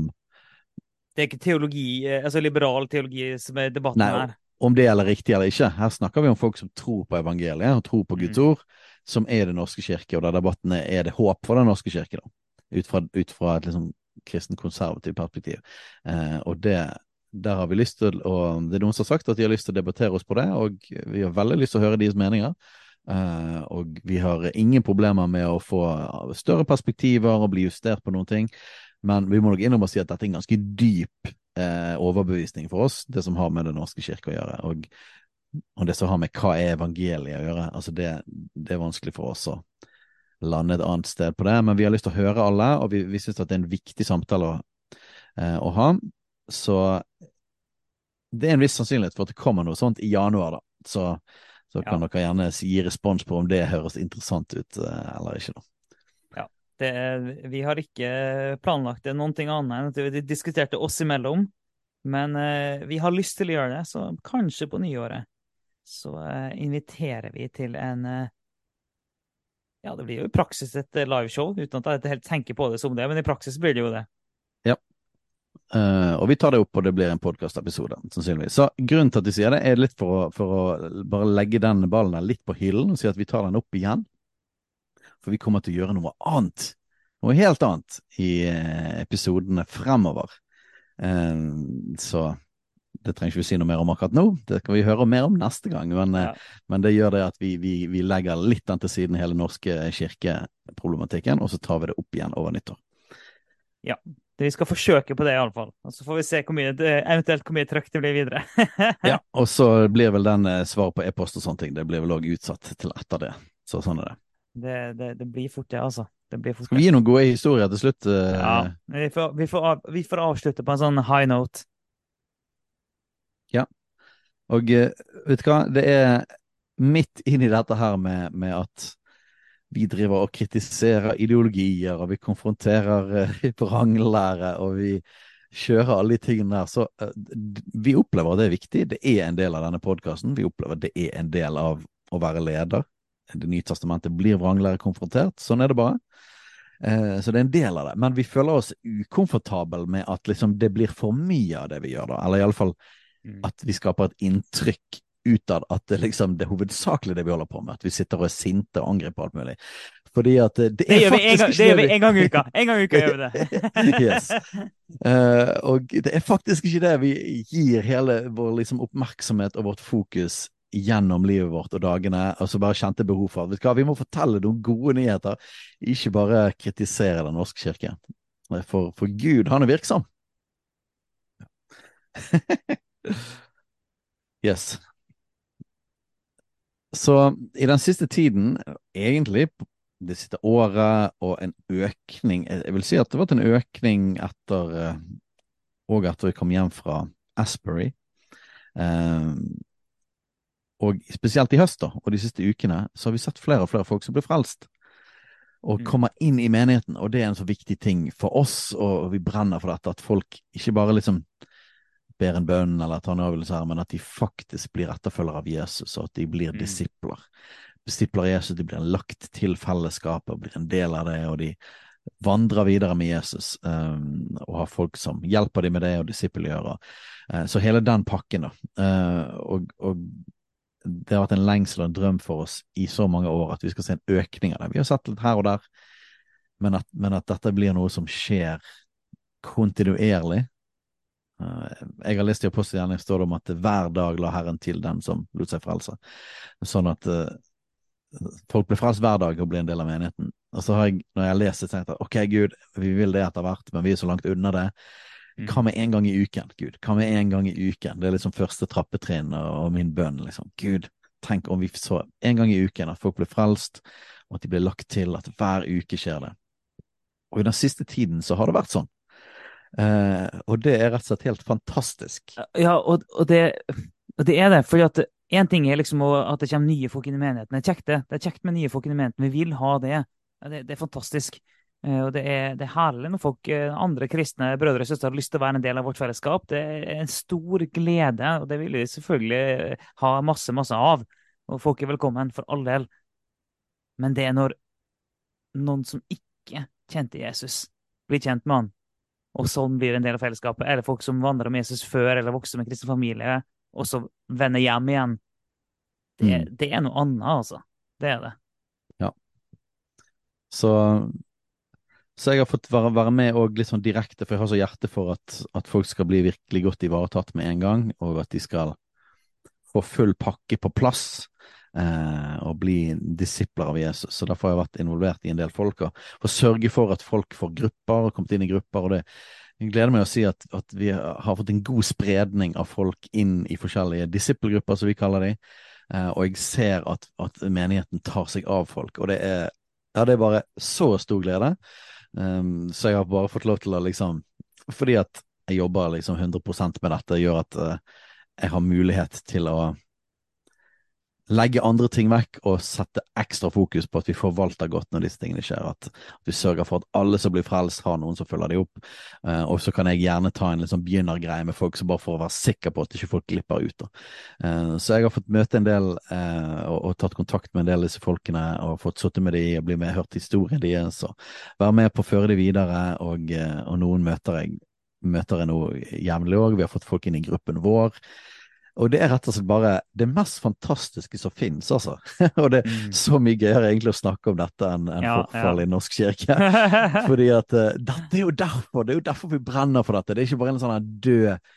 Det er ikke teologi, eh, altså liberal teologi som er debatten Nei, her? Om det gjelder riktig eller ikke. Her snakker vi om folk som tror på evangeliet og tror på Guds mm. ord, som er Det norske kirke, og der debatten er er det håp for Den norske kirke, da. Ut fra, ut fra et liksom kristen konservativt perspektiv. Eh, og det, der har vi lyst til å Det er noen som har sagt at de har lyst til å debattere oss på det, og vi har veldig lyst til å høre deres meninger. Uh, og vi har ingen problemer med å få større perspektiver og bli justert på noen ting. Men vi må nok innom og si at dette er en ganske dyp uh, overbevisning for oss, det som har med Den norske kirke å gjøre. Og, og, det som har med hva er evangeliet å gjøre. Altså det, det, er vanskelig for oss å lande et annet sted på det. Men vi har lyst til å høre alle, og vi, vi syns det er en viktig samtale å, uh, å ha. Så det er en viss sannsynlighet for at det kommer noe sånt i januar, da. Så så kan ja. dere gjerne gi respons på om det høres interessant ut eh, eller ikke. da. Ja, det, Vi har ikke planlagt det noen ting annet enn at vi diskuterte oss imellom. Men eh, vi har lyst til å gjøre det, så kanskje på nyåret. så eh, inviterer vi til en eh, Ja, det blir jo i praksis et eh, liveshow, uten at jeg helt tenker på det som det, men i praksis blir det jo det. Uh, og vi tar det opp, og det blir en podkastepisode, sannsynligvis. Så grunnen til at de sier det, er litt for å, for å bare legge den ballen der litt på hyllen og si at vi tar den opp igjen. For vi kommer til å gjøre noe annet. Noe helt annet i uh, episodene fremover. Uh, så det trenger ikke vi si noe mer om akkurat nå, det kan vi høre mer om neste gang. Men, ja. men det gjør det at vi, vi, vi legger litt den til siden hele norske kirkeproblematikken, og så tar vi det opp igjen over nyttår. Ja, vi skal forsøke på det, iallfall. Og så får vi se hvor mye, eventuelt hvor mye trøkk det blir videre. ja, og så blir vel den svar svaret på e-post og sånne ting, det blir vel òg utsatt til etter det. Så sånn er det. Det, det, det blir fort, det, altså. Det blir fort, Skal vi gi noen gode historier til slutt? Uh... Ja, vi får, vi, får av, vi får, avslutte på en sånn high note. Ja. Og uh, vet du hva, det er midt inni dette her med, med at vi driver og kritiserer ideologier, og vi konfronterer uh, vranglære, og vi kjører alle de tingene der. Så uh, vi opplever at det er viktig. Det er en del av denne podkasten. Vi opplever at det er en del av å være leder. Det nye testamentet blir vranglære konfrontert. Sånn er det bare. Uh, så det er en del av det. Men vi føler oss ukomfortable med at liksom, det blir for mye av det vi gjør, da. Eller iallfall mm. at vi skaper et inntrykk utad at det, liksom, det er hovedsakelig det vi holder på med. At vi sitter og er sinte og angriper alt mulig. Fordi at det, det er det faktisk Det gjør vi en gang i uka! En gang i uka gjør vi det. yes. Uh, og det er faktisk ikke det vi gir hele vår liksom, oppmerksomhet og vårt fokus gjennom livet vårt og dagene, og så bare kjente behov for at vi må fortelle noen gode nyheter, ikke bare kritisere Den norske kirke. For, for Gud, han er virksom. yes. Så i den siste tiden, egentlig det siste året, og en økning Jeg vil si at det har vært en økning etter Og etter vi kom hjem fra Asbury. Eh, og spesielt i høst da, og de siste ukene så har vi sett flere og flere folk som blir frelst. Og mm. kommer inn i menigheten, og det er en så viktig ting for oss, og vi brenner for dette, at folk ikke bare liksom ber en bønn eller tar en avgjørelse her, men at de faktisk blir etterfølgere av Jesus, og at de blir mm. disipler. Disipler av Jesus, de blir lagt til fellesskapet og blir en del av det, og de vandrer videre med Jesus um, og har folk som hjelper dem med det, og disippelgjør. Uh, så hele den pakken, da. Uh, og, og, det har vært en lengsel og en drøm for oss i så mange år at vi skal se en økning av det. Vi har sett litt her og der, men at, men at dette blir noe som skjer kontinuerlig, jeg har lest i apostelgjerningen står det om at hver dag la Herren til den som lot seg frelse. Sånn at uh, folk blir frelst hver dag og blir en del av menigheten. Og så har jeg, når jeg har lest det, tenkt at ok, Gud, vi vil det etter hvert, men vi er så langt unna det. Mm. Hva med en gang i uken, Gud? Hva med en gang i uken? Det er liksom første trappetrinn og, og min bønn, liksom. Gud, tenk om vi så en gang i uken at folk blir frelst, og at de blir lagt til, at hver uke skjer det. Og i den siste tiden så har det vært sånn. Uh, og det er rett og slett helt fantastisk. Ja, og, og, det, og det, er det. fordi at Én ting er liksom at det kommer nye folk inn i menigheten. Det er kjekt, det. Det er kjekt med nye folk inn i menigheten. Vi vil ha det. Det, det er fantastisk. Uh, og det er, det er, herlig når folk, andre kristne brødre og søstre har lyst til å være en del av vårt fellesskap. Det er en stor glede, og det vil vi selvfølgelig ha masse, masse av. Og folk er velkommen, for all del. Men det er når noen som ikke kjente Jesus, blir kjent med han, og sånn blir en del av fellesskapet. Eller folk som vandrer med Jesus før eller vokser med kristen familie, og så vender hjem igjen. Det, mm. det, er noe annet, altså. Det er det. Ja. Så, så jeg har fått være, være med og litt sånn direkte, for jeg har så hjerte for at, at, folk skal bli virkelig godt ivaretatt med en gang, og at de skal få full pakke på plass og bli disipler av Jesus. Så derfor har jeg vært involvert i en del folk, og for å sørge for at folk får grupper, og kommet inn i grupper. og det jeg gleder meg å si at, at, vi har fått en god spredning av folk inn i forskjellige disippelgrupper, som vi kaller de. Eh, og jeg ser at, at, menigheten tar seg av folk, og det er, ja, det er bare så stor glede. Um, så jeg har bare fått lov til å liksom Fordi at jeg jobber liksom 100% med dette, gjør at uh, jeg har mulighet til å legge andre ting vekk og sette ekstra fokus på at vi forvalter godt når disse tingene skjer. At, vi sørger for at alle som blir frelst, har noen som følger dem opp. Uh, og så kan jeg gjerne ta en liksom begynnergreie med folk, så bare for å være sikker på at ikke folk glipper ut. Uh, så jeg har fått møte en del uh, og, og, tatt kontakt med en del av disse folkene og fått sittet med dem og bli med, hørt historien deres og være med på å føre dem videre. Og, og noen møter jeg møter jeg nå jevnlig òg. Vi har fått folk inn i gruppen vår. Og det er rett og slett bare det mest fantastiske som finnes, altså. og det er mm. så mye gøyere egentlig å snakke om dette enn en ja, forfall ja. i norsk kirke. Fordi at uh, dette er jo derfor, det er jo derfor vi brenner for dette. Det er ikke bare en sånn død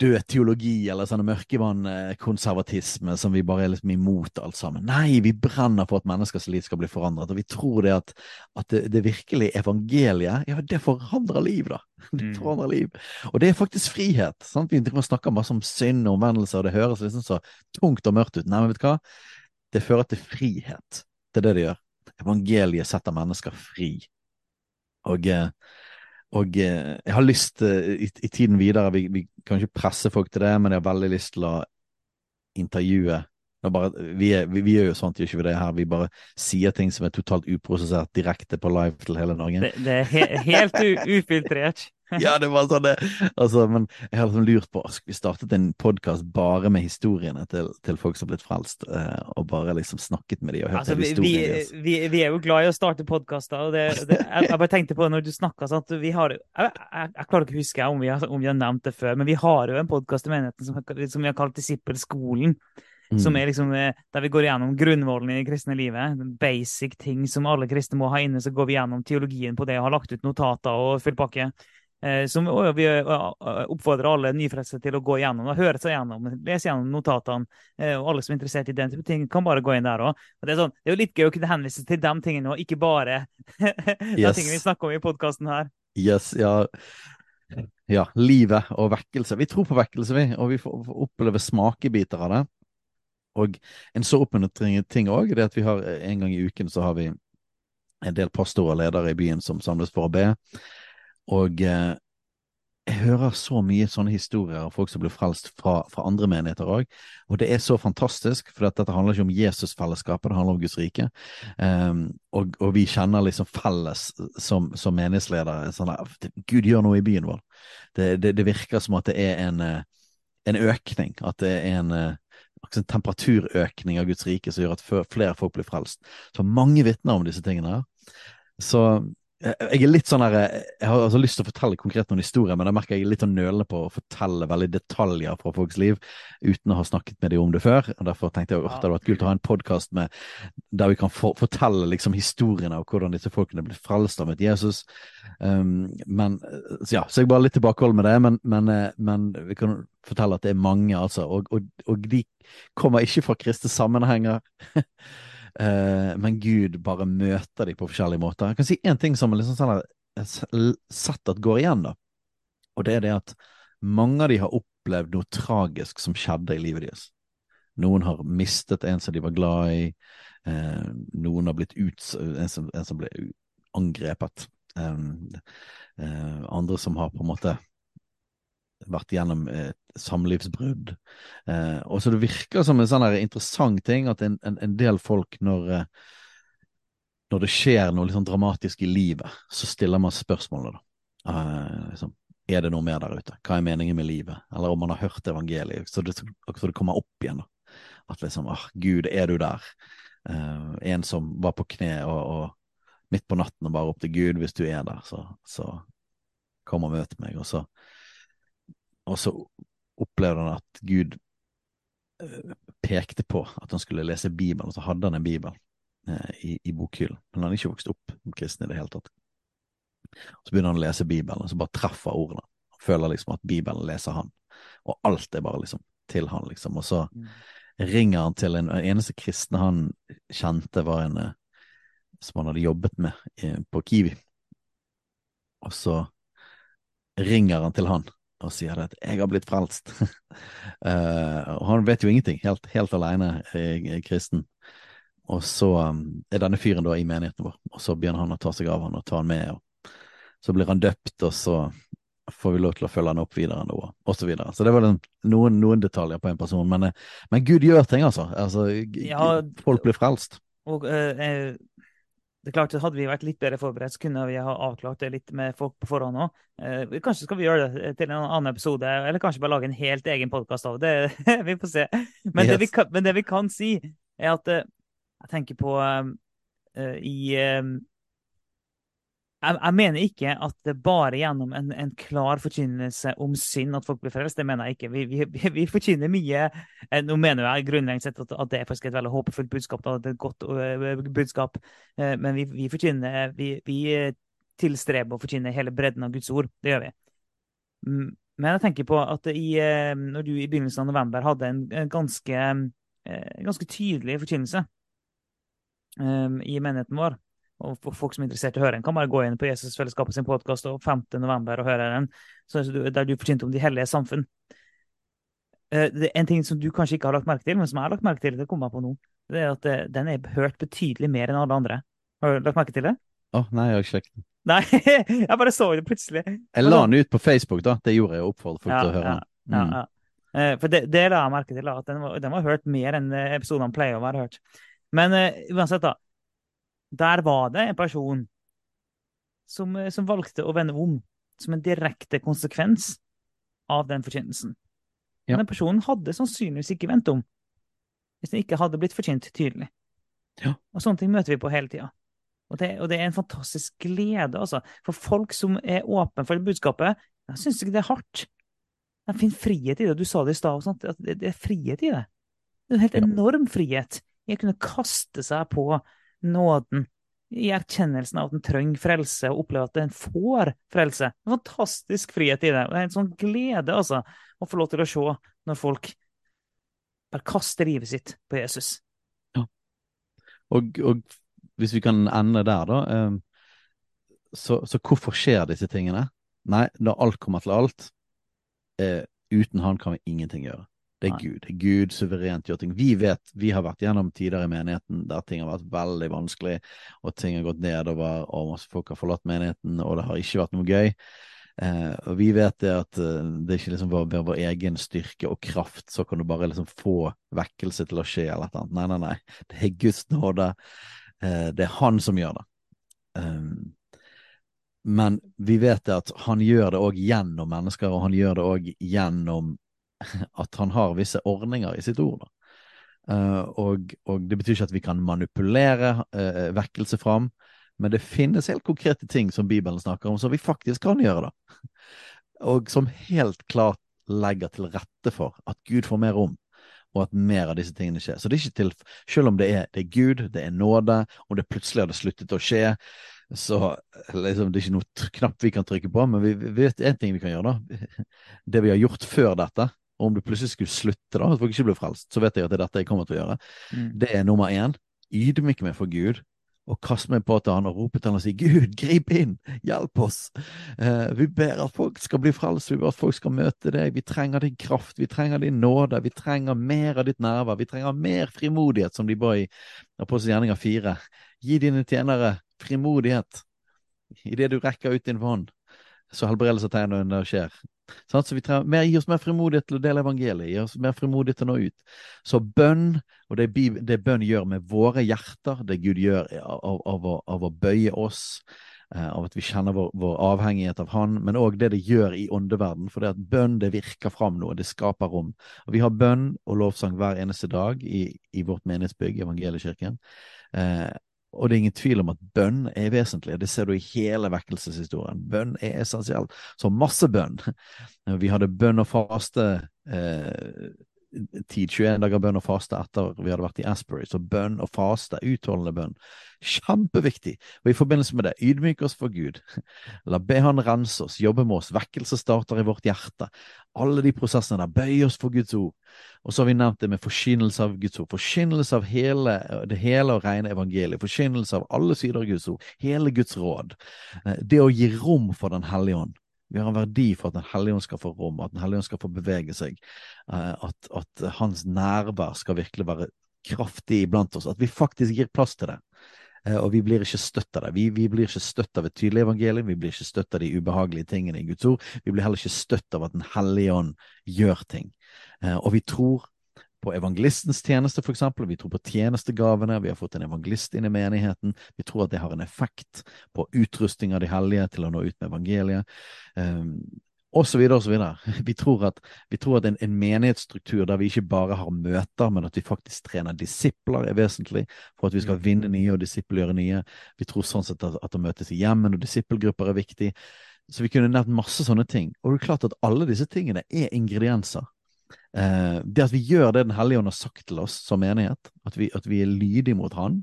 død teologi eller sånn mørkevannkonservatisme som vi bare er liksom imot alt sammen. Nei, vi brenner for at menneskers liv skal bli forandret, og vi tror det at, at det, det virkelige evangeliet, ja, det forandrer liv, da. Det mm. forandrer liv. Og det er faktisk frihet. sant? Vi snakker masse om synd og omvendelse, og det høres liksom så tungt og mørkt ut. Nei, men vet du hva? Det fører til frihet. Det er det det gjør. Evangeliet setter mennesker fri. Og eh, og eh, jeg har lyst eh, i, i, tiden videre vi, vi, kan ikke presse folk til det, men jeg har veldig lyst til å intervjue bare, vi, er, vi, vi, gjør jo sånt, gjør ikke vi det her. Vi bare sier ting som er totalt uprosessert direkte på live til hele Norge. Det, det er he helt ufiltrert. ja, det var sånn det. Altså, men jeg har liksom lurt på vi startet en podkast bare med historiene til, til, folk som har blitt frelst, eh, og bare liksom snakket med dem og hørt altså, historiene deres? Vi, vi, er jo glad i å starte podkaster, og det, det, jeg, jeg, bare tenkte på når du snakka sånn at vi har jeg, jeg, jeg, klarer ikke å huske om vi, har, om vi har nevnt det før, men vi har jo en podkast i menigheten som, som vi har kalt Disippelskolen. Mm. Som er liksom eh, Der vi går gjennom grunnvollen i det kristne livet. Basic ting som alle kristne må ha inne. Så går vi gjennom teologien på det og har lagt ut notater og full pakke. Eh, som vi oppfordrer alle nyfrelste til å gå igjennom og høre seg gjennom. Lese gjennom notatene. Eh, og alle som er interessert i den type ting, kan bare gå inn der òg. Det, sånn, det, er jo litt gøy å kunne henvise til de tingene og ikke bare de yes. tingene vi snakker om i podkasten her. Yes, ja. ja. Livet og vekkelse. Vi tror på vekkelse, vi. Og vi får oppleve smakebiter av det. Og en så oppmuntrende ting òg, er at vi har en gang i uken så har vi en del pastorer og ledere i byen som samles for å be. Og eh, jeg hører så mye sånne historier av folk som blir frelst fra, fra andre menigheter òg. Og det er så fantastisk, for dette handler ikke om Jesusfellesskapet, det handler om Guds rike. Um, og, og, vi kjenner liksom felles som, som menighetsledere. Sånn at Gud gjør noe i byen vår. Det, det, det, virker som at det er en, eh, en økning, at det er en, eh, en temperaturøkning av Guds rike som gjør at flere folk blir frelst. Så mange vitner om disse tingene. Så jeg er litt sånn her, jeg har altså lyst til å fortelle konkret noen historier, men jeg merker jeg er litt sånn nølende på å fortelle veldig detaljer fra folks liv uten å ha snakket med dem om det før. og Derfor tenkte jeg at det hadde vært kult å ha en podkast der vi kan for, fortelle liksom historiene og hvordan disse folkene ble frelst av et Jesus. Um, men, ja, Så jeg bare litt tilbakeholden med det, men, men, eh, men, vi kan fortelle at det er mange, altså. Og, og, og de kommer ikke fra kristne sammenhenger. Uh, men Gud bare møter dem på forskjellige måter. Jeg kan si én ting som liksom sånn sett at går igjen, da. Og det er det at mange av de har opplevd noe tragisk som skjedde i livet deres. Noen har mistet en som de var glad i. Uh, noen har blitt ut, en som, en som ble angrepet. Um, uh, andre som har på en måte vært gjennom et samlivsbrudd. Eh, og så det virker som en sånn interessant ting at en, en, en del folk, når, eh, når det skjer noe liksom dramatisk i livet, så stiller man spørsmålet, da. Eh, liksom, er det noe mer der ute? Hva er meningen med livet? Eller om man har hørt evangeliet, så det, så det kommer opp igjen. da. At liksom, ah, Gud, er du der? Eh, en som var på kne og, og midt på natten og bare ropte Gud, hvis du er der, så, så kom og møt meg. Og så og så opplevde han at Gud eh, pekte på at han skulle lese Bibelen, og så hadde han en bibel eh, i, i bokhyllen. Men han hadde ikke vokst opp som kristen i det hele tatt. Så begynner han å lese Bibelen, og så bare treffer ordene. Han føler liksom at Bibelen leser han, og alt er bare liksom til han, liksom. Og så mm. ringer han til en, en eneste kristne han kjente, var en eh, som han hadde jobbet med på Kiwi. Og så ringer han til han og sier at 'jeg har blitt frelst'. uh, og han vet jo ingenting, helt, helt alene er kristen. Og så um, er denne fyren da i menigheten vår, og så begynner han å ta seg av han og ta han med. og Så blir han døpt, og så får vi lov til å følge han opp videre nå, og så videre. Så det var noen, noen, detaljer på en person, men, eh, men Gud gjør ting, altså. altså ja, folk blir frelst. Og uh, det er klart, Hadde vi vært litt bedre forberedt, så kunne vi ha avklart det litt med folk på forhånd òg. Eh, kanskje skal vi gjøre det til en annen episode, eller kanskje bare lage en helt egen podkast av det. vi får se. Men, yes. det vi kan, men, det vi kan, si, er at uh, jeg tenker på eh, i uh, jeg, jeg, mener ikke at det bare gjennom en, en, klar forkynnelse om synd at folk blir frelst. Det mener jeg ikke. Vi, vi, vi forkynner mye. Eh, nå mener jeg grunnleggende sett at, at, det er faktisk et veldig håpefullt budskap. Da, det er et godt uh, budskap. Uh, men vi, vi forkynner vi, vi, tilstreber å forkynne hele bredden av Guds ord. Det gjør vi. Men jeg tenker på at i, når du i begynnelsen av november hadde en, en ganske, ganske, tydelig forkynnelse i menigheten vår og folk som er interessert i å høre den, kan bare gå inn på Jesusfellesskapet sin podkast 5. november og høre den, der du forkynte om de hellige samfunn. Eh, En ting som du kanskje ikke har lagt merke til, men som jeg har lagt merke til, det kommer jeg på nå, det er at eh, den er hørt betydelig mer enn alle andre. Har du lagt merke til det? Å, oh, nei, jeg har ikke sjekket den. Nei, jeg bare så det plutselig. Jeg la den ut på Facebook, da. Det gjorde jeg og oppfordret folk ja, til å høre den. Mm. Ja, ja. Eh, for det, det la jeg merke til, at den var, den var hørt mer enn episodene pleier å være hørt. Men uansett, da. Der var det en person som, eh, som, valgte å vende om, som en direkte konsekvens av den forkynnelsen. Ja. Den personen hadde sannsynligvis ikke vendt om hvis den ikke hadde blitt forkynt tydelig. Ja. Og sånne ting møter vi på hele tida. Og, og, det er en fantastisk glede, altså. For folk som er åpne for budskapet, jeg syns ikke det er hardt. De finner frihet i det. Du sa det i stad, at det, det, er frihet i det. Det er en helt enorm frihet i å kunne kaste seg på nåden, i erkjennelsen av at en trenger frelse, og opplever at en får frelse. En fantastisk frihet i det. Det er en sånn glede altså, å få lov til å se når folk bare kaster livet sitt på Jesus. Ja. Og, og hvis vi kan ende der, da. Um, så, så, hvorfor skjer disse tingene? Nei, når alt kommer til alt, uh, uten han kan vi ingenting gjøre. Det er Nei. Gud. Det Gud suverent gjør ting. Vi vet, vi har vært gjennom tider i menigheten der ting har vært veldig vanskelig, og ting har gått nedover, og masse folk har forlatt menigheten, og det har ikke vært noe gøy. Eh, og vi vet det at uh, det er ikke liksom ved vår, vår, egen styrke og kraft så kan du bare liksom få vekkelse til å skje eller et annet. Nei, nei, nei. Det er Guds nåde. Eh, det er Han som gjør det. Um, men vi vet det at han gjør det òg gjennom mennesker, og han gjør det òg gjennom at han har visse ordninger i sitt ord. Uh, og, og, det betyr ikke at vi kan manipulere uh, vekkelse fram, men det finnes helt konkrete ting som Bibelen snakker om, som vi faktisk kan gjøre, da. Og som helt klart legger til rette for at Gud får mer rom, og at mer av disse tingene skjer. Så det er ikke til, selv om det er, det er Gud, det er nåde, og det plutselig hadde sluttet å skje, så liksom, det er ikke noe knapp vi kan trykke på, men vi, vet én ting vi kan gjøre, da. Det vi har gjort før dette, og om du plutselig skulle slutte, da, at folk ikke blir frelst, så vet jeg at det er dette jeg kommer til å gjøre. Mm. Det er nummer én. Ydmyk meg for Gud og kast meg på til han og rope til han og si Gud, grip inn, hjelp oss. Eh, vi ber at folk skal bli frelst, vi ber at folk skal møte deg. Vi trenger din kraft, vi trenger din nåde, vi trenger mer av ditt nærvær. Vi trenger mer frimodighet, som de ba i Apostelens gjerninger 4. Gi dine tjenere frimodighet idet du rekker ut din hånd, så helbredelsestegnet skjer. Så vi trenger mer, Gi oss mer frimodighet til å dele evangeliet, gi oss mer frimodighet til å nå ut. Så bønn, og det, det bønn gjør med våre hjerter, det Gud gjør av, av, av, å, av å, bøye oss, eh, av at vi kjenner vår, vår avhengighet av Han, men òg det det gjør i åndeverden. For det at bønn det virker fram noe, det skaper rom. Og Vi har bønn og lovsang hver eneste dag i, i vårt menighetsbygg, Evangeliekirken. Eh, og det er ingen tvil om at bønn er vesentlig. Det ser du i hele vekkelseshistorien. Bønn er essensielt. Så masse bønn. Vi hadde bønn og faste eh, tid, 21 dager bønn og faste etter vi hadde vært i Asbury. Så bønn og faste, utholdende bønn, kjempeviktig. Og i forbindelse med det, ydmyk oss for Gud. La be Han rense oss, jobbe med oss. Vekkelse starter i vårt hjerte. Alle de prosessene der. Bøy oss for Guds ord. Og så har vi nevnt det med forkynnelse av Guds ord. Forkynnelse av hele, det hele og rene evangeliet. Forkynnelse av alle sider av Guds ord. Hele Guds råd. Eh, det å gi rom for Den hellige ånd. Vi har en verdi for at Den hellige ånd skal få rom, at Den hellige ånd skal få bevege seg. Eh, at, at, hans nærvær skal virkelig være kraftig iblant oss. At vi faktisk gir plass til det. Eh, og vi blir ikke støtt av det. Vi, vi, blir ikke støtt av et tydelig evangelium, vi blir ikke støtt av de ubehagelige tingene i Guds ord. Vi blir heller ikke støtt av at Den hellige ånd gjør ting. Eh, og vi tror på evangelistens tjeneste, for eksempel. Vi tror på tjenestegavene. Vi har fått en evangelist inn i menigheten. Vi tror at det har en effekt på utrusting av de hellige til å nå ut med evangeliet. Um, og så videre og så videre. Vi tror at, vi tror at en, en, menighetsstruktur der vi ikke bare har møter, men at vi faktisk trener disipler, er vesentlig for at vi skal mm. vinne nye og disippelgjøre nye. Vi tror sånn sett at, at å møtes i hjemmen og disippelgrupper er viktig. Så vi kunne nevnt masse sånne ting. Og det er klart at alle disse tingene er ingredienser Eh, det at vi gjør det Den hellige ånd har sagt til oss som menighet, at vi, at vi er lydige mot Han,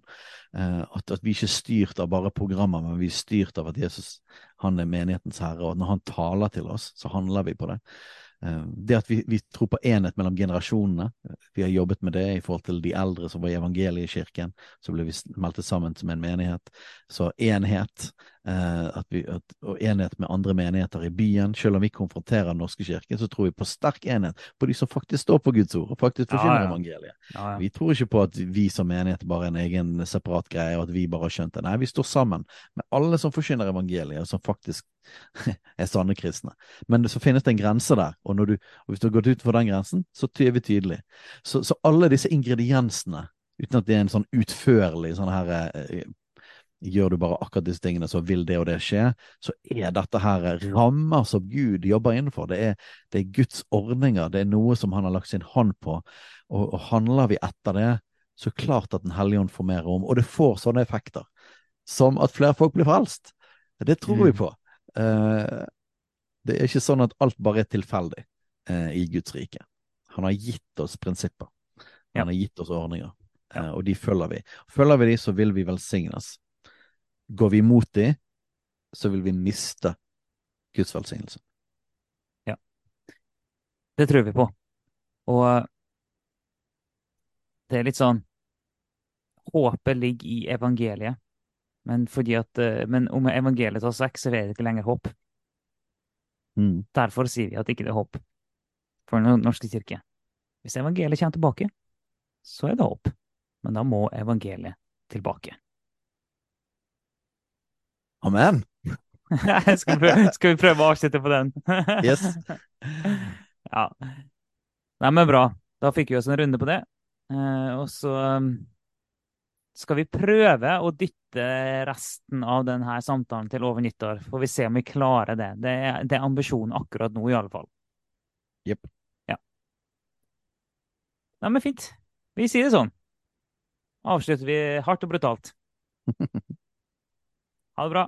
eh, at, at, vi ikke er styrt av bare programmer, men vi er styrt av at Jesus han er menighetens herre, og at når han taler til oss, så handler vi på det. Eh, det at vi, vi, tror på enhet mellom generasjonene, vi har jobbet med det i forhold til de eldre som var i evangeliekirken, så ble vi meldt sammen som en menighet. Så enhet Eh, vi, at, og enhet med andre menigheter i byen. Selv om vi konfronterer Den norske kirken, så tror vi på sterk enhet på de som faktisk står på Guds ord og faktisk forkynner ja, ja. evangeliet. Ja, vi tror ikke på at vi som menighet bare er en egen separat greie, og at vi bare har skjønt det. Nei, vi står sammen med alle som forkynner evangeliet, og som faktisk er sanne kristne. Men så finnes det en grense der, og, du, og hvis du har gått utenfor den grensen, så er vi tydelige. Så, så alle disse ingrediensene uten at det er en sånn utførlig sånn her eh, gjør du bare akkurat disse tingene, så vil det og det skje, så er dette her rammer som Gud jobber innenfor. Det er, det er Guds ordninger, det er noe som han har lagt sin hånd på. Og, og handler vi etter det, så klart at Den hellige ånd får mer rom. Og det får sånne effekter som at flere folk blir frelst. Det tror mm. vi på. Uh, det er ikke sånn at alt bare er tilfeldig uh, i Guds rike. Han har gitt oss prinsipper. Han har gitt oss ordninger, uh, og de følger vi. Følger vi de, så vil vi velsignes. Går vi imot dem, så vil vi miste Guds velsignelse. Ja. Det tror vi på. Og eh, det er litt sånn Håpet ligger i evangeliet. Men, at, eh, men om evangeliet tar vekk, så er det ikke lenger håp. Mm. Derfor sier vi at ikke det er håp for Den norske kirke. Hvis evangeliet kommer tilbake, så er det håp. Men da må evangeliet tilbake. Amen. skal, vi prøve, skal, vi prøve, å avslutte på den? yes. Ja. Nei, men bra. Da fikk vi oss en runde på det. Eh, og så um, skal vi prøve å dytte resten av denne samtalen til over nyttår. Får vi se om vi klarer det. Det er, det er ambisjonen akkurat nå, i alle fall. Jepp. Ja. Nei, men fint. Vi sier det sånn. Avslutter vi hardt og brutalt. Ha det bra.